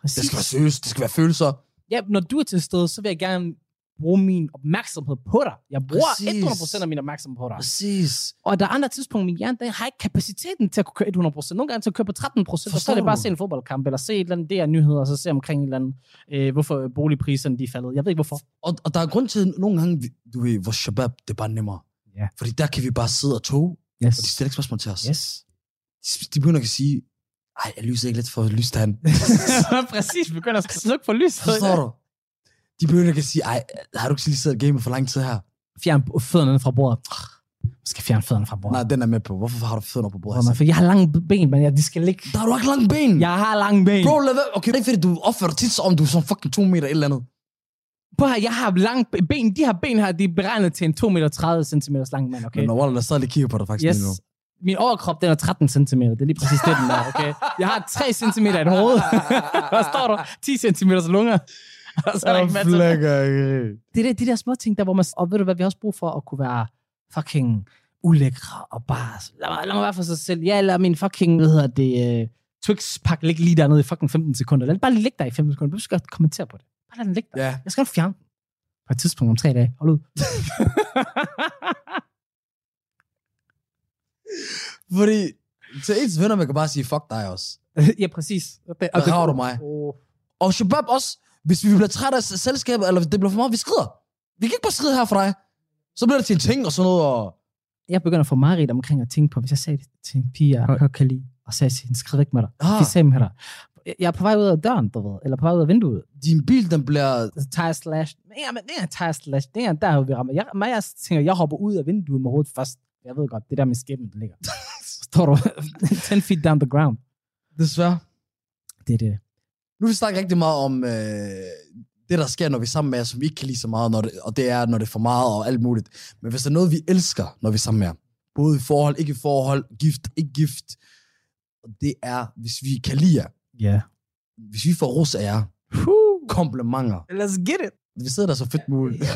Speaker 7: Præcis.
Speaker 8: Det skal være seriøst, det skal være følelser.
Speaker 7: Ja, når du er til stede, så vil jeg gerne bruge min opmærksomhed på dig. Jeg bruger
Speaker 8: Præcis.
Speaker 7: 100% af min opmærksomhed på dig.
Speaker 8: Præcis.
Speaker 7: Og der er andre tidspunkter, min hjerne den har ikke kapaciteten til at kunne køre 100%. Nogle gange til at køre på 13%, og så
Speaker 8: Forstår
Speaker 7: er det bare at se en fodboldkamp, eller se et eller andet der nyheder, og så se omkring et eller andet, øh, hvorfor boligpriserne de er faldet. Jeg ved ikke hvorfor.
Speaker 8: Og, og der er grund til, at nogle gange, du ved, vores shabab, det er bare nemmere.
Speaker 7: Ja.
Speaker 8: Fordi der kan vi bare sidde og tog,
Speaker 7: Yes.
Speaker 8: og de stiller ikke spørgsmål til os.
Speaker 7: Yes.
Speaker 8: De, de begynder at sige, ej, jeg lyser ikke lidt for lyst han. <laughs>
Speaker 7: Præcis, vi begynder at slukke for lyset.
Speaker 8: Forstår du? De begynder at sige, ej, har du ikke lige siddet og gamet for lang tid her?
Speaker 7: Fjern fødderne fra bordet. Jeg skal fjerne fødderne fra bordet.
Speaker 8: Nej, den er med på. Hvorfor har du fødderne på bordet?
Speaker 7: Hvor man, for jeg har lange ben, men jeg, de skal ligge.
Speaker 8: Der har du ikke lange ben.
Speaker 7: Jeg har lange ben.
Speaker 8: Bro, lad være. Okay, det er fordi, du opfører dig tit, om du er sådan fucking to meter et eller andet.
Speaker 7: Prøv her, jeg har lang ben. De her ben her, de er beregnet til en 2 meter 30 cm lang mand, okay?
Speaker 8: Men når Waller stadig kigger på dig faktisk
Speaker 7: Yes.
Speaker 8: nu.
Speaker 7: Min overkrop, den er 13 cm. Det er lige præcis det, den er, okay? Jeg har 3 cm i et hoved. <laughs> Hvad står der? 10 cm lunger. <laughs> Og så er der ikke til. Det er det, de der små ting, der hvor man... Og ved du hvad, vi har også brug for at kunne være fucking ulækre og bare... Lad mig, lad mig være for sig selv. Ja, lad min fucking, hvad hedder det, uh, Twix-pakke ligge lige dernede i fucking 15 sekunder. Lad den bare ligge der i 15 sekunder. Du skal kommentere på det. Bare lad den ligge der.
Speaker 8: Ja.
Speaker 7: Jeg skal fjerne den. På et tidspunkt om tre dage. Hold ud. <laughs>
Speaker 8: Fordi til ens venner, man kan bare sige, fuck dig også. <laughs>
Speaker 7: ja, præcis. Og det,
Speaker 8: Hvad rager du mig?
Speaker 7: Oh.
Speaker 8: Og Shabab også, hvis vi bliver trætte af selskabet, eller det bliver for meget, vi skrider. Vi kan ikke bare skride her for dig. Så bliver det til en ting og sådan noget, og
Speaker 7: Jeg begynder at få meget omkring at tænke på, hvis jeg sagde det til en pige, jeg godt kan lide, og sagde til hende, skrid ikke med dig.
Speaker 8: Ah.
Speaker 7: Vi sagde med dig. Jeg er på vej ud af døren, du ved, eller på vej ud af vinduet.
Speaker 8: din bil, den bliver...
Speaker 7: Tire slash. Ja, men det er tire slash. Det er der, hvor vi rammer. Jeg, mig, jeg tænker, jeg hopper ud af vinduet med hovedet først. Jeg ved godt, det der med skæbnen, der ligger. Står du <laughs> 10 feet down the ground.
Speaker 8: Desværre.
Speaker 7: Det er det.
Speaker 8: Nu vil vi snakke rigtig meget om øh, det, der sker, når vi er sammen med jer, som vi ikke kan lide så meget, når det, og det er, når det er for meget og alt muligt. Men hvis der er noget, vi elsker, når vi er sammen med jer, både i forhold, ikke i forhold, gift, ikke gift, og det er, hvis vi kan lide jer,
Speaker 7: Ja. Yeah.
Speaker 8: hvis vi får ros af jer, komplimenter,
Speaker 7: Let's get it.
Speaker 8: vi sidder der så fedt muligt. <laughs> <laughs>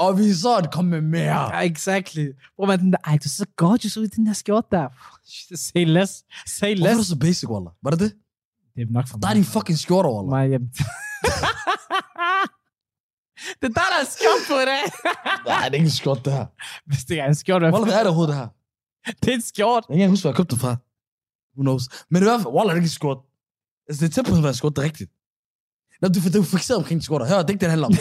Speaker 8: og vi så at komme med mere.
Speaker 7: Ja, exactly. Hvor man den der, ej, du ser gorgeous ud i den der <laughs> skjort der. Say less. Say
Speaker 8: Hvorfor er du
Speaker 7: less.
Speaker 8: så basic, Wallah? Var det det?
Speaker 7: Det er nok for
Speaker 8: Der er
Speaker 7: mig.
Speaker 8: din fucking skjorter, Wallah.
Speaker 7: mig hjem. det er der, der er skjort på dag. <laughs>
Speaker 8: Nej, det er ikke en skjort, det her.
Speaker 7: Hvis det er en skjort, hvad
Speaker 8: Wallah, hvad er det overhovedet, det her? <laughs>
Speaker 7: Det er en skjort.
Speaker 8: Jeg kan ikke huske, hvor jeg købte det fra. Who knows? Men i hvert fald, Wallah, det er ikke en skjort. Altså, det er tæt på at være en skjort, det er rigtigt. Nå, du, du er fixeret omkring skjorter. Hør, det er ikke det, det handler om. Det,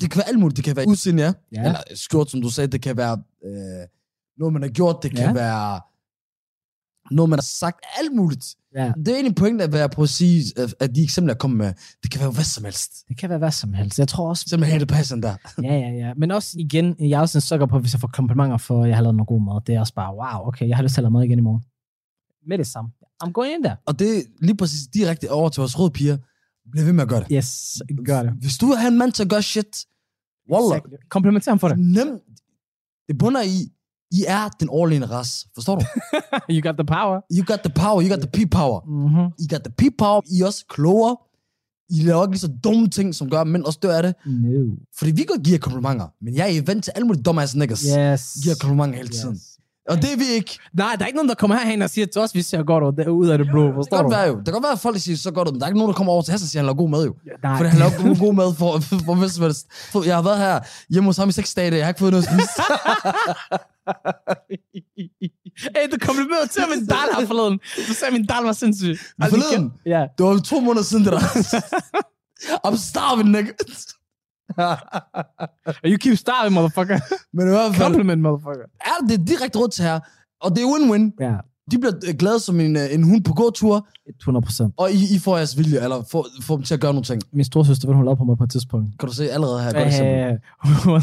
Speaker 8: det kan være alt muligt. Det kan være udseende, ja.
Speaker 7: Ja.
Speaker 8: Eller skjort, som du sagde. Det kan være øh, noget, man har gjort. Det kan
Speaker 7: Ja.
Speaker 8: være noget, man har sagt. Alt muligt.
Speaker 7: ja.
Speaker 8: Det er egentlig pointen at være på at sige, at- de eksempler, jeg kommer med, det kan være hvad som helst.
Speaker 7: Det kan være hvad som helst. Jeg tror også...
Speaker 8: Simpelthen det passer der.
Speaker 7: Ja, ja, ja. Men også igen, jeg er også en sukker på, hvis jeg får komplimenter for, at jeg har lavet noget god mad. Det er også bare, wow, okay, jeg har lyst til at lave mad igen i morgen. Med det samme. I'm going in der.
Speaker 8: Og det er lige præcis direkte over til vores røde piger. Bliv ved med at gøre det.
Speaker 7: Yes, gør det.
Speaker 8: Hvis du have en mand at gøre shit, Wallah,
Speaker 7: Exactly. Komplimenter ham for det.
Speaker 8: nemt. Det bunder i, I er den overlegne ras. Forstår du? <laughs>
Speaker 7: You got the power.
Speaker 8: You got the power, you got the P-power.
Speaker 7: Mm-hmm.
Speaker 8: I got the P-power, I er også klogere. I laver ikke lige så dumme ting, som gør, at mænd også dør af det.
Speaker 7: No.
Speaker 8: Fordi vi kan give komplimenter, men jeg er vant til alle mulige dumbass niggas.
Speaker 7: Yes.
Speaker 8: Giver komplimenter hele tiden.
Speaker 7: Yes.
Speaker 8: Og det er vi ikke.
Speaker 7: Nej, der er ikke nogen, der kommer herhen og siger til os, vi ser godt ud- ud af det blå.
Speaker 8: Det
Speaker 7: Forstår
Speaker 8: kan
Speaker 7: du?
Speaker 8: være jo. Det kan godt være, at folk siger så godt ud, men der er ikke nogen, der kommer over til Hassan og siger, at han laver god mad jo.
Speaker 7: Nej.
Speaker 8: For han laver god, mad for, <laughs> for, hvis som helst. Jeg har været her hjemme hos ham i seks dage, jeg har ikke fået noget at spise. <laughs>
Speaker 7: Hey, du komplimenterede til min dal her forleden. Du sagde, at min dal var sindssyg.
Speaker 8: Forleden?
Speaker 7: Ja.
Speaker 8: Det var to måneder siden, det der. <laughs> I'm starving, nigga. <laughs>
Speaker 7: You keep starving, motherfucker.
Speaker 8: Men i hvert fald,
Speaker 7: Compliment, motherfucker.
Speaker 8: er det direkte råd til her. Og det er win-win.
Speaker 7: Ja,
Speaker 8: De bliver øh, glade som en, øh, en hund på gåtur,
Speaker 7: 100 procent.
Speaker 8: og I, I får jeres vilje, eller får, får dem til at gøre nogle ting.
Speaker 7: Min storsøster, hvad hun lavede på mig på et tidspunkt.
Speaker 8: Kan du se allerede her? Godt eksempel.
Speaker 7: Øh, hun,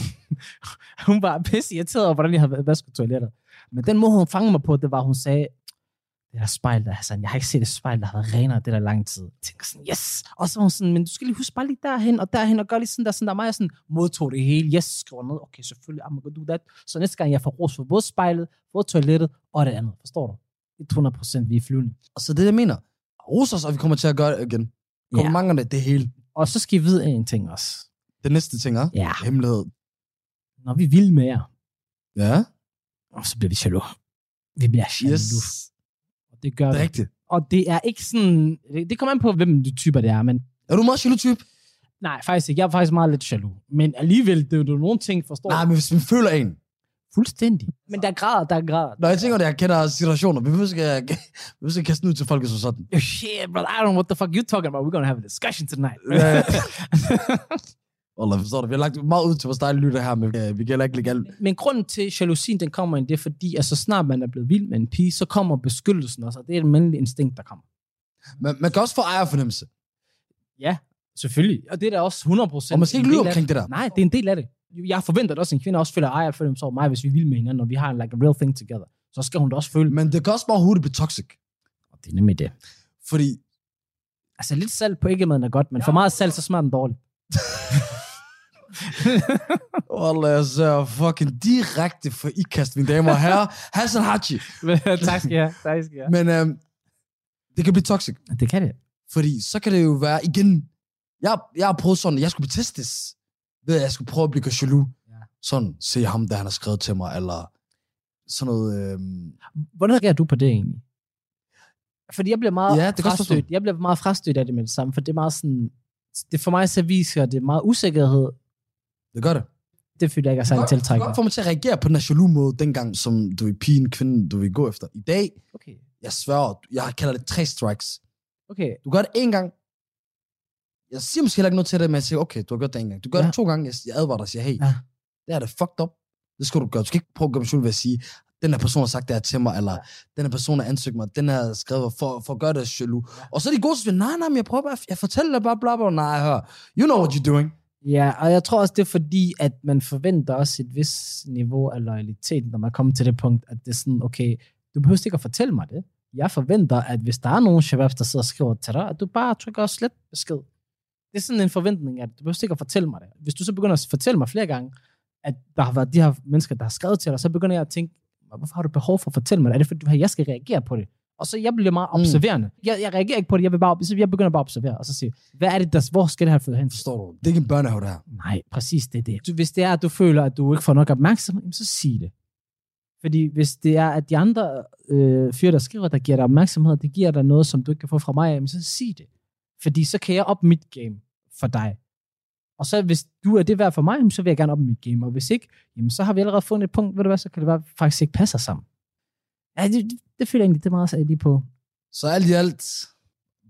Speaker 7: hun var pisse irriteret over, hvordan jeg havde vasket toilettet. Men den måde, hun fangede mig på, det var, hun sagde, det der spejl der, Hassan, jeg har ikke set et spejl, der har været renere det der lang tid. Jeg tænker sådan, yes! Og så var hun sådan, men du skal lige huske bare lige derhen og derhen og gøre lige sådan der, sådan der. Mig sådan modtog det hele. Yes, skriver ned. Okay, selvfølgelig, I'm gonna do that. Så næste gang, jeg får ros for både spejlet, både toilettet og det andet. Forstår du? 100 procent, vi er flyvende.
Speaker 8: Og så det, jeg mener. Ros os, og vi kommer til at gøre det igen. Komplimenterne, det er hele.
Speaker 7: Og så skal I vide en ting også.
Speaker 8: Det næste ting, er
Speaker 7: Ja.
Speaker 8: Hemmelighed.
Speaker 7: Når vi vil med jer,
Speaker 8: Ja,
Speaker 7: og så bliver vi jaloux. Vi bliver jaloux.
Speaker 8: yes.
Speaker 7: Det gør
Speaker 8: Det rigtigt.
Speaker 7: Og det er ikke sådan... Det, det kommer an på, hvem de typer det er, men...
Speaker 8: Er du meget jaloux-type?
Speaker 7: Nej, faktisk ikke. Jeg er faktisk meget lidt jaloux. Men alligevel, det er jo nogle ting, forstår
Speaker 8: Nej, men hvis man føler en.
Speaker 7: Fuldstændig. Men der er grader, der er grader.
Speaker 8: Når jeg tænker, at jeg kender situationer, vi ikke, vi ikke kaste den ud til folk som sådan.
Speaker 7: Oh, shit, bro. I don't know what the fuck you talking about. We're gonna have a discussion tonight.
Speaker 8: Ja. <laughs> Wallah, forstår du? Vi har lagt meget ud til vores dejlige lytter her, men øh, vi gælder ikke legalt.
Speaker 7: Men grunden til jalousien, den kommer ind, det er fordi, at så snart man er blevet vild med en pige, så kommer beskyttelsen også, og det er et mandligt instinkt, der kommer.
Speaker 8: Men man kan også få ejerfornemmelse.
Speaker 7: Ja, selvfølgelig. Og det er da også 100 procent.
Speaker 8: Og man skal ikke lyve omkring det der.
Speaker 7: Nej, det er en del af det. Jeg forventer at også, en kvinde også føler ejer for dem over mig, hvis vi vil med hinanden, og vi har like a real thing together. Så skal hun da også føle,
Speaker 8: Men det kan også bare hurtigt blive toxic.
Speaker 7: det er nemlig det.
Speaker 8: Fordi
Speaker 7: Altså, lidt salt på ikke-maden er godt, men for meget salt, så smager den dårligt. <laughs> <laughs>
Speaker 8: Wallah, jeg ser fucking direkte for ikast, mine damer og herrer. Hassan Haji. <laughs>
Speaker 7: tak skal jeg. Tak skal jeg.
Speaker 8: Men øhm, det kan blive toxic,
Speaker 7: Det kan det.
Speaker 8: fordi så kan det jo være igen... Jeg, jeg har prøvet sådan, jeg skulle betestes. Ved at jeg skulle prøve at blive jaloux.
Speaker 7: Ja.
Speaker 8: Sådan, se ham, der han har skrevet til mig, eller sådan noget... Øhm,
Speaker 7: Hvordan reagerer du på det egentlig? Fordi jeg bliver meget
Speaker 8: Ja, det
Speaker 7: frastødt. Jeg bliver meget frastødt af det med det samme, for det er meget sådan... Det for mig så viser det meget usikkerhed.
Speaker 8: Det gør det.
Speaker 7: Det føler jeg ikke er særlig
Speaker 8: Det
Speaker 7: tiltrækkende.
Speaker 8: godt få mig til at reagere på den her jaloux måde, dengang, som du er pigen, kvinden, du vil gå efter. I dag,
Speaker 7: Okay.
Speaker 8: jeg sværger, jeg kalder det tre strikes.
Speaker 7: Okay.
Speaker 8: Du gør det en gang. Jeg siger måske heller ikke noget til det, men jeg siger, okay, du har gjort det en gang. Du gør
Speaker 7: Ja.
Speaker 8: ja. det to gange, jeg, jeg advarer dig og siger, hey,
Speaker 7: Ja.
Speaker 8: ja. det er det fucked up. Det skal du gøre. Du skal ikke prøve at gøre mig ved at sige, den her person har sagt det her til mig, eller den her person har ansøgt mig, den her skrevet for, for at gøre det jaloux. Og så er de gode til at sige, nej, nej, men jeg prøver bare, jeg fortæller dig bare, bla, bla, nej, hør. You know what you're doing.
Speaker 7: Ja, og jeg tror også, det er fordi, at man forventer også et vis niveau af loyalitet, når man kommer til det punkt, at det er sådan, okay, du behøver ikke at fortælle mig det. Jeg forventer, at hvis der er nogen shababs, der sidder og skriver til dig, at du bare trykker slet besked. Det er sådan en forventning, at du behøver ikke at fortælle mig det. Hvis du så begynder at fortælle mig flere gange, at der har været de her mennesker, der har skrevet til dig, så begynder jeg at tænke, hvorfor har du behov for at fortælle mig det? Er det fordi, du har, jeg skal reagere på det? Og så jeg bliver meget
Speaker 8: Mm.
Speaker 7: observerende. Jeg, jeg reagerer ikke på det, jeg, vil bare, så jeg begynder bare at observere, og så sige, hvad er det, der, hvor skal det her føre hen?
Speaker 8: Forstår du? Det er ikke en børnehave, det her.
Speaker 7: Nej, præcis det er det. Du, hvis det er, at du føler, at du ikke får nok opmærksomhed, så sig det. Fordi hvis det er, at de andre øh, fyre, der skriver, der giver dig opmærksomhed, det giver dig noget, som du ikke kan få fra mig, så sig det. Fordi så kan jeg op mit game for dig. Og så hvis du er det værd for mig, så vil jeg gerne op mit game. Og hvis ikke, jamen, så har vi allerede fundet et punkt, ved du hvad, så kan det være, faktisk ikke passer sammen. Ja, det, det, føler jeg egentlig, det er meget lige på.
Speaker 8: Så alt i alt,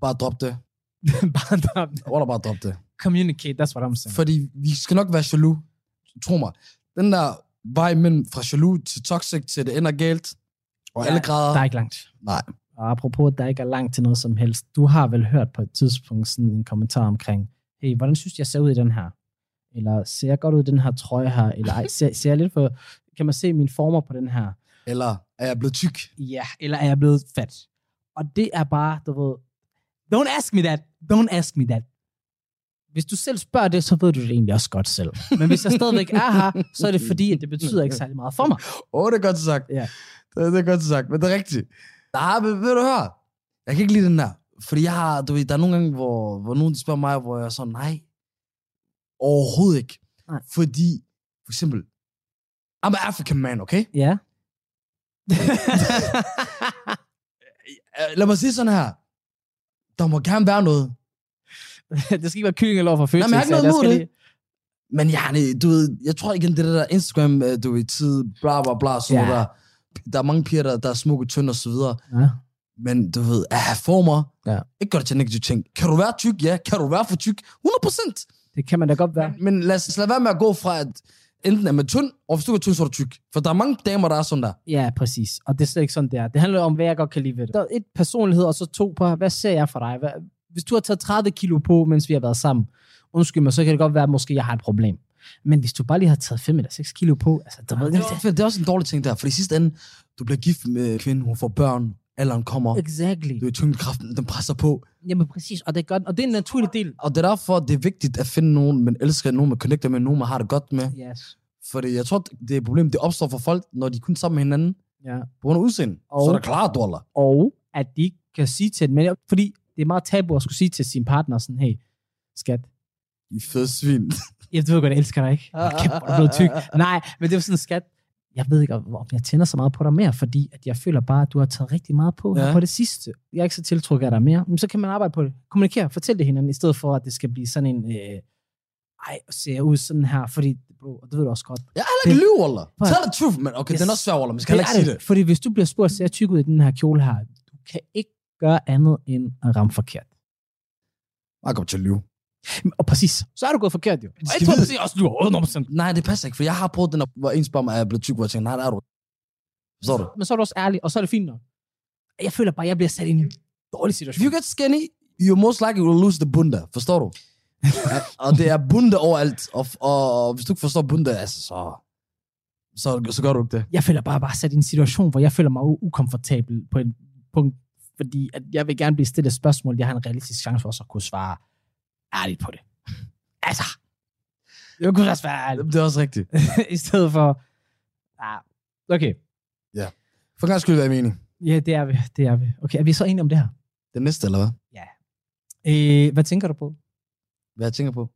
Speaker 8: bare drop det. <laughs>
Speaker 7: bare drop det.
Speaker 8: Eller bare drop det.
Speaker 7: Communicate, that's what I'm saying.
Speaker 8: Fordi vi skal nok være jaloux. Tro mig. Den der vej mellem fra jaloux til toxic til det ender galt, og
Speaker 7: Ja,
Speaker 8: alle grader.
Speaker 7: Der er ikke langt.
Speaker 8: Nej.
Speaker 7: Og apropos, der ikke er langt til noget som helst. Du har vel hørt på et tidspunkt sådan en kommentar omkring, hey, hvordan synes jeg ser ud i den her? Eller ser jeg godt ud i den her trøje her? Eller ej, ser, ser jeg lidt for, kan man se mine former på den her?
Speaker 8: Eller er jeg blevet tyk?
Speaker 7: Ja, eller er jeg blevet fat? Og det er bare, du ved, don't ask me that. Don't ask me that. Hvis du selv spørger det, så ved du det egentlig også godt selv. Men hvis jeg stadigvæk er her, så er det fordi, at det betyder ikke særlig meget for mig.
Speaker 8: Åh, oh, det er godt sagt.
Speaker 7: Ja.
Speaker 8: Det, det er godt sagt, men det er rigtigt. Der har, ved, du høre, jeg kan ikke lide den der. Fordi jeg har, du ved, der er nogle gange, hvor, hvor nogen spørger mig, hvor jeg er sådan, nej, overhovedet ikke.
Speaker 7: Nej.
Speaker 8: Fordi, for eksempel, I'm an African man, okay?
Speaker 7: Ja.
Speaker 8: Øh, Lad mig sige sådan her. Der må gerne være noget. <laughs>
Speaker 7: det skal ikke være kyllingelov for
Speaker 8: Nej,
Speaker 7: fødsel.
Speaker 8: men jeg har ikke noget imod det. Men ja, nej, du ved, jeg tror igen, det der Instagram, øh, du ved, tid, bla bla bla, så
Speaker 7: Ja.
Speaker 8: der, der er mange piger, der, der er smukke, tynde og så videre.
Speaker 7: Ja.
Speaker 8: Men du ved, at have former,
Speaker 7: Ja.
Speaker 8: ikke gør det til en negativ ting. Kan du være tyk? Ja. Kan du være for tyk? 100%.
Speaker 7: Det kan man da godt være.
Speaker 8: Men lad os lade være med at gå fra, at enten er man tynd, og hvis du er tynd, så er du tyk. For der er mange damer, der er sådan der.
Speaker 7: Ja, præcis. Og det er slet ikke sådan, det er. Det handler om, hvad jeg godt kan lide ved det. Der er et personlighed, og så to på, hvad ser jeg for dig? Hvad, hvis du har taget 30 kilo på, mens vi har været sammen, undskyld mig, så kan det godt være, at måske jeg har et problem. Men hvis du bare lige har taget 5 eller 6 kilo på, altså, der ved
Speaker 8: Det er, det er også en dårlig ting der, for i sidste ende, du bliver gift med en kvinde, hun får børn, alderen kommer,
Speaker 7: Exactly.
Speaker 8: du er tyngdekraften, den presser på.
Speaker 7: Jamen præcis, og det er godt, og det er en naturlig del.
Speaker 8: Og det er derfor, det er vigtigt at finde nogen, man elsker, nogen man connecter med, nogen man har det godt med.
Speaker 7: Yes.
Speaker 8: Fordi jeg tror, det er et problem, det opstår for folk, når de er kun sammen med hinanden,
Speaker 7: Ja.
Speaker 8: på grund af udseende.
Speaker 7: Og-
Speaker 8: Så er det klart, dollar.
Speaker 7: Og at de ikke kan sige til men fordi det er meget tabu at skulle sige til sin partner sådan, hey, skat,
Speaker 8: I fede svin.
Speaker 7: jeg ved godt, jeg elsker dig, ikke? Kæft, hvor er du tyk. <laughs> Nej, men det er sådan, skat, jeg ved ikke, om jeg tænder så meget på dig mere, fordi at jeg føler bare, at du har taget rigtig meget på ja. På det sidste. Jeg er ikke så tiltrukket af dig mere. Men så kan man arbejde på det. Kommunikere, fortæl det hinanden, i stedet for, at det skal blive sådan en, øh, ej, ser jeg ud sådan her, fordi, bro, og det ved du også godt.
Speaker 8: Jeg er ikke lyve,
Speaker 7: at-
Speaker 8: Tell the truth, men okay,
Speaker 7: Yes.
Speaker 8: den er også svær, Wallah. Man skal heller ikke sige det.
Speaker 7: Fordi hvis du bliver spurgt, ser jeg tyk ud i den her kjole her, du kan ikke gøre andet end at ramme forkert.
Speaker 8: Jeg kommer til at lyve.
Speaker 7: Og præcis, så er du gået forkert jo. Og
Speaker 8: skal
Speaker 7: jeg tror, du også, du er 100%.
Speaker 8: Nej, det passer ikke, for jeg har prøvet den, hvor en spørger mig, er blevet tyk, hvor jeg tænker, nej, det er du. Forstår du?
Speaker 7: Men så er du også ærlig, og så er det fint nok. Jeg føler bare, jeg bliver sat i en dårlig
Speaker 8: If
Speaker 7: situation.
Speaker 8: you get skinny, you most likely will lose the bunda. Forstår du? <laughs> Og det er bunda overalt. Og, og, og hvis du ikke forstår bunda, altså, så, så, så gør du ikke det.
Speaker 7: Jeg føler bare, bare sat i en situation, hvor jeg føler mig ukomfortabel på en punkt Fordi at jeg vil gerne blive stillet et spørgsmål, jeg har en realistisk chance for også at kunne svare ærligt på det. Altså, jeg kunne også være ærlig.
Speaker 8: Det er også rigtigt. <laughs>
Speaker 7: I stedet for, ja, okay.
Speaker 8: For en gang skulle være mening.
Speaker 7: Ja, det er vi, det er vi. Okay, er vi så enige om det her?
Speaker 8: Det næste, eller hvad?
Speaker 7: Øh, hvad tænker du på?
Speaker 8: Hvad jeg tænker på?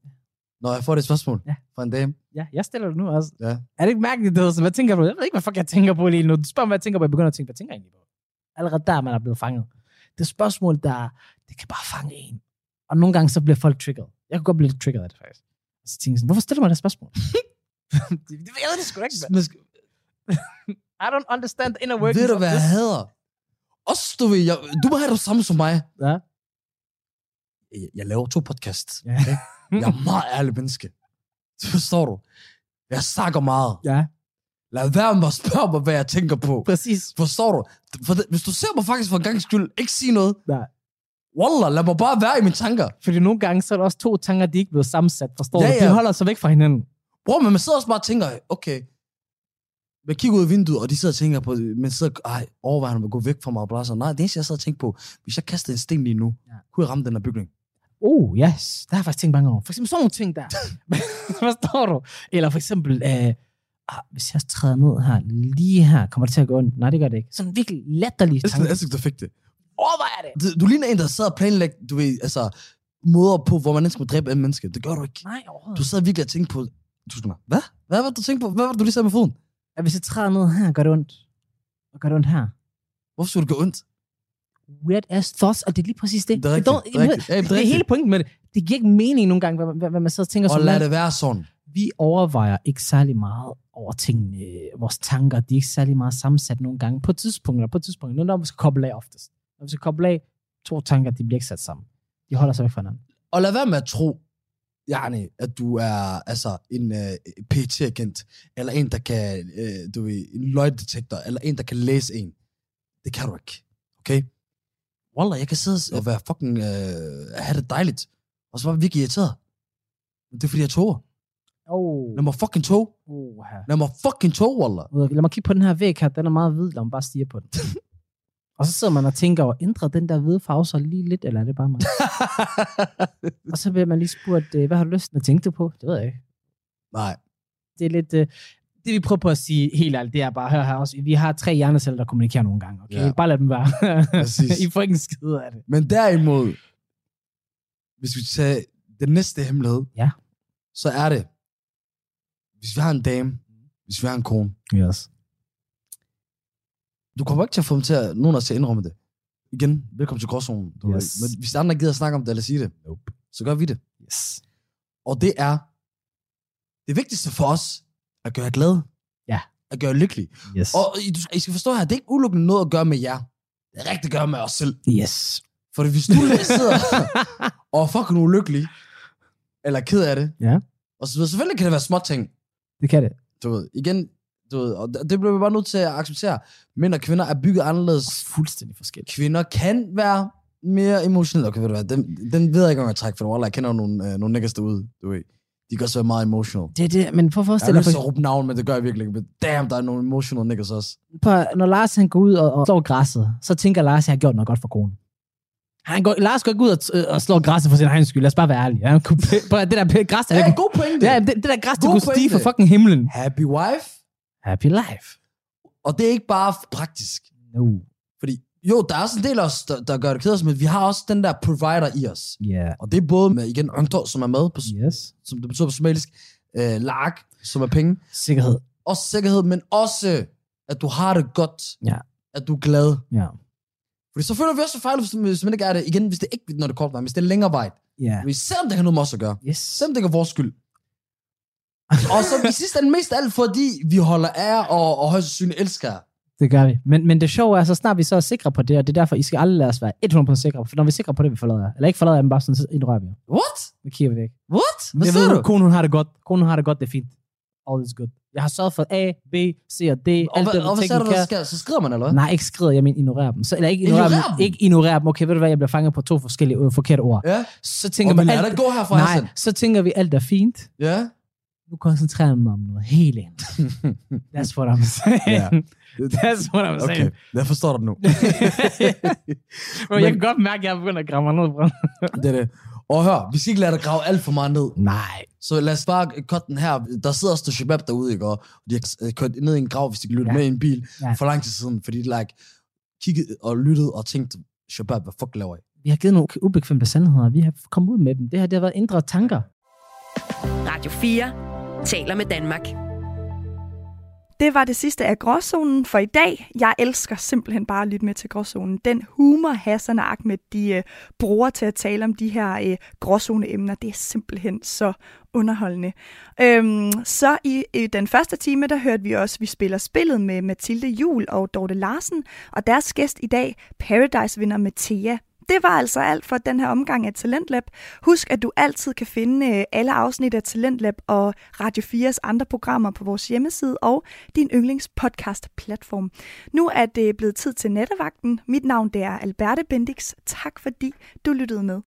Speaker 8: Når jeg får det spørgsmål
Speaker 7: Ja.
Speaker 8: fra en dame.
Speaker 7: Ja, jeg stiller det nu også.
Speaker 8: Ja.
Speaker 7: Er det ikke mærkeligt, det Hvad tænker du? Jeg ved ikke, hvad fuck jeg tænker på lige nu. Du spørger mig, hvad jeg tænker på. Jeg begynder at tænke, hvad tænker jeg egentlig på? Allerede der, man er blevet fanget. Det spørgsmål, der det kan bare fange en. Og nogle gange, så bliver folk triggered. Jeg kan godt blive lidt triggered af det, faktisk. Og så tænker jeg sådan, hvorfor stiller du mig det spørgsmål? <laughs> det, ved det sgu ikke, I don't understand the inner workings
Speaker 8: ved du,
Speaker 7: of
Speaker 8: hvad
Speaker 7: this.
Speaker 8: jeg hader? Også, du ved, jeg, du må have det samme som mig.
Speaker 7: Ja.
Speaker 8: Jeg, jeg laver to podcasts.
Speaker 7: Ja.
Speaker 8: Jeg er meget ærlig menneske. Det forstår du? Jeg snakker meget.
Speaker 7: ja,
Speaker 8: Lad være med at spørge mig, hvad jeg tænker på.
Speaker 7: præcis.
Speaker 8: Forstår du? For det, hvis du ser mig faktisk for en gang skyld, ikke sige noget.
Speaker 7: Nej.
Speaker 8: Wallah, lad mig bare være i mine tanker.
Speaker 7: Fordi nogle gange, så er der også to tanker, de er ikke blevet sammensat, forstår
Speaker 8: Ja,
Speaker 7: du? De
Speaker 8: ja.
Speaker 7: holder sig væk fra hinanden.
Speaker 8: Bror, men man sidder også bare og tænker, okay, man kigger ud af vinduet, og de sidder og tænker på, man sidder, ej, overvejer at gå væk fra mig, og så. Nej, det eneste, jeg sidder og tænker på, hvis jeg kaster en sten lige nu,
Speaker 7: Ja.
Speaker 8: kunne jeg ramme den her bygning?
Speaker 7: Oh, yes. Der har jeg faktisk tænkt mange over. For eksempel sådan nogle ting der. <laughs> Forstår du? Eller for eksempel, øh, ah, hvis jeg træder ned her, lige her, kommer det til at gå ondt? Nej, det gør det ikke. Sådan virkelig latterlige
Speaker 8: er
Speaker 7: tanker.
Speaker 8: en ansigt, der fik det.
Speaker 7: Overvejer det.
Speaker 8: Du, du ligner en, der sad og planlægge, du ved, altså, måder på, hvor man ikke skal dræbe en menneske. Det gør du ikke.
Speaker 7: Nej, overhovedet.
Speaker 8: Du sad virkelig og tænkte på, du skal hvad? Hvad var det, du tænkte på? Hvad var det, du lige sagde med foden?
Speaker 7: At hvis jeg træder ned her, gør det ondt. Og gør det ondt her.
Speaker 8: Hvorfor skulle det gå ondt?
Speaker 7: Weird ass thoughts, og det er lige præcis det.
Speaker 8: Det er rigtigt. Det er rigtigt. Er
Speaker 7: er hele pointen med det. Det giver ikke mening nogle gange, hvad, hvad, hvad man sidder og tænker
Speaker 8: Og
Speaker 7: som
Speaker 8: lad det være sådan.
Speaker 7: vi overvejer ikke særlig meget over tingene. Vores tanker, de er ikke særlig meget sammensat nogle gange. På tidspunkter, på tidspunkter. Når vi skal koble af oftest. Når vi skal koble af, to tanker, de bliver ikke sat sammen. De holder sig væk fra hinanden.
Speaker 8: Og lad være med at tro, Jarni, at du er altså en uh, PT-agent, eller en, der kan, uh, du ved, en løgdetektor, eller en, der kan læse en. Det kan du ikke. Okay? Wallah, jeg kan sidde og være fucking, uh, have det dejligt, og så var jeg virkelig irriteret. Men det er fordi, jeg tog.
Speaker 7: Oh.
Speaker 8: Lad mig fucking tog.
Speaker 7: oh her.
Speaker 8: Lad mig fucking tog, Wallah.
Speaker 7: Lad mig kigge på den her væg her. Den er meget hvid. Lad mig bare stige på den. <laughs> og så sidder man og tænker over, ændrer den der hvide farve sig lige lidt, eller er det bare mig? <laughs> og så bliver man lige spurgt, øh, hvad har du lyst til at tænke på? Det ved jeg ikke.
Speaker 8: Nej.
Speaker 7: det er lidt... Øh, det vi prøver på at sige helt ærligt, det er bare, hør her også, vi har tre hjerneceller, der kommunikerer nogle gange, okay?
Speaker 8: Ja.
Speaker 7: Bare lad dem være. <laughs> I får ikke en skid af det.
Speaker 8: Men derimod, hvis vi tager den næste hemmelighed,
Speaker 7: Ja.
Speaker 8: så er det, hvis vi har en dame, hvis vi har en kone,
Speaker 7: Yes.
Speaker 8: Du kommer ikke til at få dem til at, nogen af os til at indrømme det. Igen, velkommen til gråzonen. Du
Speaker 7: Yes.
Speaker 8: Men hvis der andre gider at snakke om det, eller sige det, nope. så gør vi det.
Speaker 7: Yes.
Speaker 8: Og det er det vigtigste for os, at gøre jer glade.
Speaker 7: Ja.
Speaker 8: At gøre lykkelig.
Speaker 7: Yes.
Speaker 8: Og I, du- I skal forstå her, det er ikke udelukkende noget at gøre med jer. Det er rigtig at gøre med os selv.
Speaker 7: yes.
Speaker 8: For hvis du sidder <laughs> og er fucking ulykkelig, eller er ked af det,
Speaker 7: Ja.
Speaker 8: og så videre, selvfølgelig kan det være små ting,
Speaker 7: det kan det.
Speaker 8: du ved, igen, du ved, og det bliver vi bare nødt til at acceptere. Mænd og kvinder er bygget anderledes.
Speaker 7: Fuldstændig forskelligt.
Speaker 8: Kvinder kan være mere emotionelle. Okay, ved du hvad, den, den ved jeg ikke, om jeg trækker, for Wallah, jeg kender nogle, øh, nogle niggas derude, du ved. De kan også være meget emotional.
Speaker 7: Det er det, men prøv at
Speaker 8: Jeg har
Speaker 7: forestille dig,
Speaker 8: lyst til at
Speaker 7: for,
Speaker 8: råbe navn, men det gør jeg virkelig ikke. Damn, der er nogle emotional niggas også.
Speaker 7: på, når Lars han går ud og, og slår græsset, så tænker Lars, at jeg har gjort noget godt for konen. Han går, Lars går ikke ud og, øh, og slår græsset for sin egen skyld. Lad os bare være ærlige. Han kunne, <laughs> på, det der græs, der
Speaker 8: Ja,
Speaker 7: ja,
Speaker 8: god pointe.
Speaker 7: ja, det, det der græs, der
Speaker 8: God
Speaker 7: kunne stige for fucking himlen.
Speaker 8: Happy wife.
Speaker 7: Happy life.
Speaker 8: Og det er ikke bare praktisk.
Speaker 7: No.
Speaker 8: Fordi, jo, der er også en del af os, der, der gør det kedeligt, men vi har også den der provider i os.
Speaker 7: Yeah.
Speaker 8: Og det er både med, igen, Øngtor, som er med, på,
Speaker 7: Yes.
Speaker 8: som det betyder på somalisk, øh, lag, som er penge,
Speaker 7: Sikkerhed.
Speaker 8: også sikkerhed, men også, at du har det godt.
Speaker 7: Ja.
Speaker 8: At du er glad.
Speaker 7: Ja.
Speaker 8: Fordi så føler vi også fejl, hvis, hvis man ikke er det. Igen, hvis det ikke når det er kort vej, hvis det er længere vej.
Speaker 7: Ja.
Speaker 8: Hvis selvom det har noget med os at gøre.
Speaker 7: Yes.
Speaker 8: Selvom det ikke er vores skyld. Og så i sidste ende mest af alt, fordi vi holder af jer, og, og højst sandsynligt elsker jer.
Speaker 7: Det gør vi. Men, men det sjove er, så snart vi så er sikre på det, og det er derfor, I skal aldrig lade os være 100% sikre, for når vi er sikre på det, vi forlader jer. Eller ikke forlader jer, men bare sådan, så ignorerer vi jer.
Speaker 8: What?
Speaker 7: Vi kigger vi væk.
Speaker 8: What? Hvad siger du?
Speaker 7: Konen hun har det godt. Konen hun har det godt, det er fint. All is good. Jeg har sørget for A, B, C og D.
Speaker 8: Og,
Speaker 7: alt
Speaker 8: hvad,
Speaker 7: det,
Speaker 8: og hvad sagde du, der skal? Så skrider man, eller hvad?
Speaker 7: Nej, ikke skrider, jeg mener ignorerer dem. Så, eller ikke ignorerer,
Speaker 8: Ignorerer
Speaker 7: dem.
Speaker 8: dem?
Speaker 7: Ikke ignorerer dem. Okay, ved du hvad, jeg bliver fanget på to forskellige øh, forkerte ord.
Speaker 8: Ja.
Speaker 7: Så tænker
Speaker 8: Og vi
Speaker 7: man,
Speaker 8: lader
Speaker 7: alt,
Speaker 8: det gå herfra,
Speaker 7: nej, så tænker vi, alt er fint.
Speaker 8: Ja.
Speaker 7: Nu koncentrerer jeg mig om noget helt andet. <laughs> That's what I'm saying.
Speaker 8: Ja.
Speaker 7: That's what I'm
Speaker 8: Okay,
Speaker 7: saying. <laughs>
Speaker 8: jeg forstår dig nu.
Speaker 7: Bro, jeg kan godt mærke, at jeg begynder at grave mig ned, bro.
Speaker 8: det er det. Og hør, vi skal ikke lade dig grave alt for meget ned.
Speaker 7: Nej.
Speaker 8: Så lad os bare cut den her. Der sidder også Shabab derude, ikke? Og de har kørt ned i en grav, hvis de kan lytte
Speaker 7: Ja.
Speaker 8: med i en bil
Speaker 7: Ja.
Speaker 8: for lang tid siden. Fordi de like, kiggede og lyttede og tænkte, Shabab, hvad fuck laver I?
Speaker 7: Vi har givet nogle ubekvemte sandheder. Vi har kommet ud med dem. Det her, det har været indre tanker.
Speaker 2: Radio 4 taler med Danmark.
Speaker 3: Det var det sidste af Gråzonen for i dag. Jeg elsker simpelthen bare at lytte med til Gråzonen. Den humor, Hassan og Ahmed, de øh, bruger til at tale om de her øh, gråzone-emner, det er simpelthen så underholdende. Øhm, så i, i den første time, der hørte vi også, vi spiller spillet med Mathilde Jul og Dorte Larsen, og deres gæst i dag, Paradise-vinder Mathia. Det var altså alt for den her omgang af Talentlab. Husk, at du altid kan finde øh, alle afsnit af Talentlab og Radio 4's andre programmer på vores hjemmeside og din yndlingspodcast-platform. Nu er det blevet tid til nattevagten. Mit navn det er Alberte Bendix. Tak fordi du lyttede med.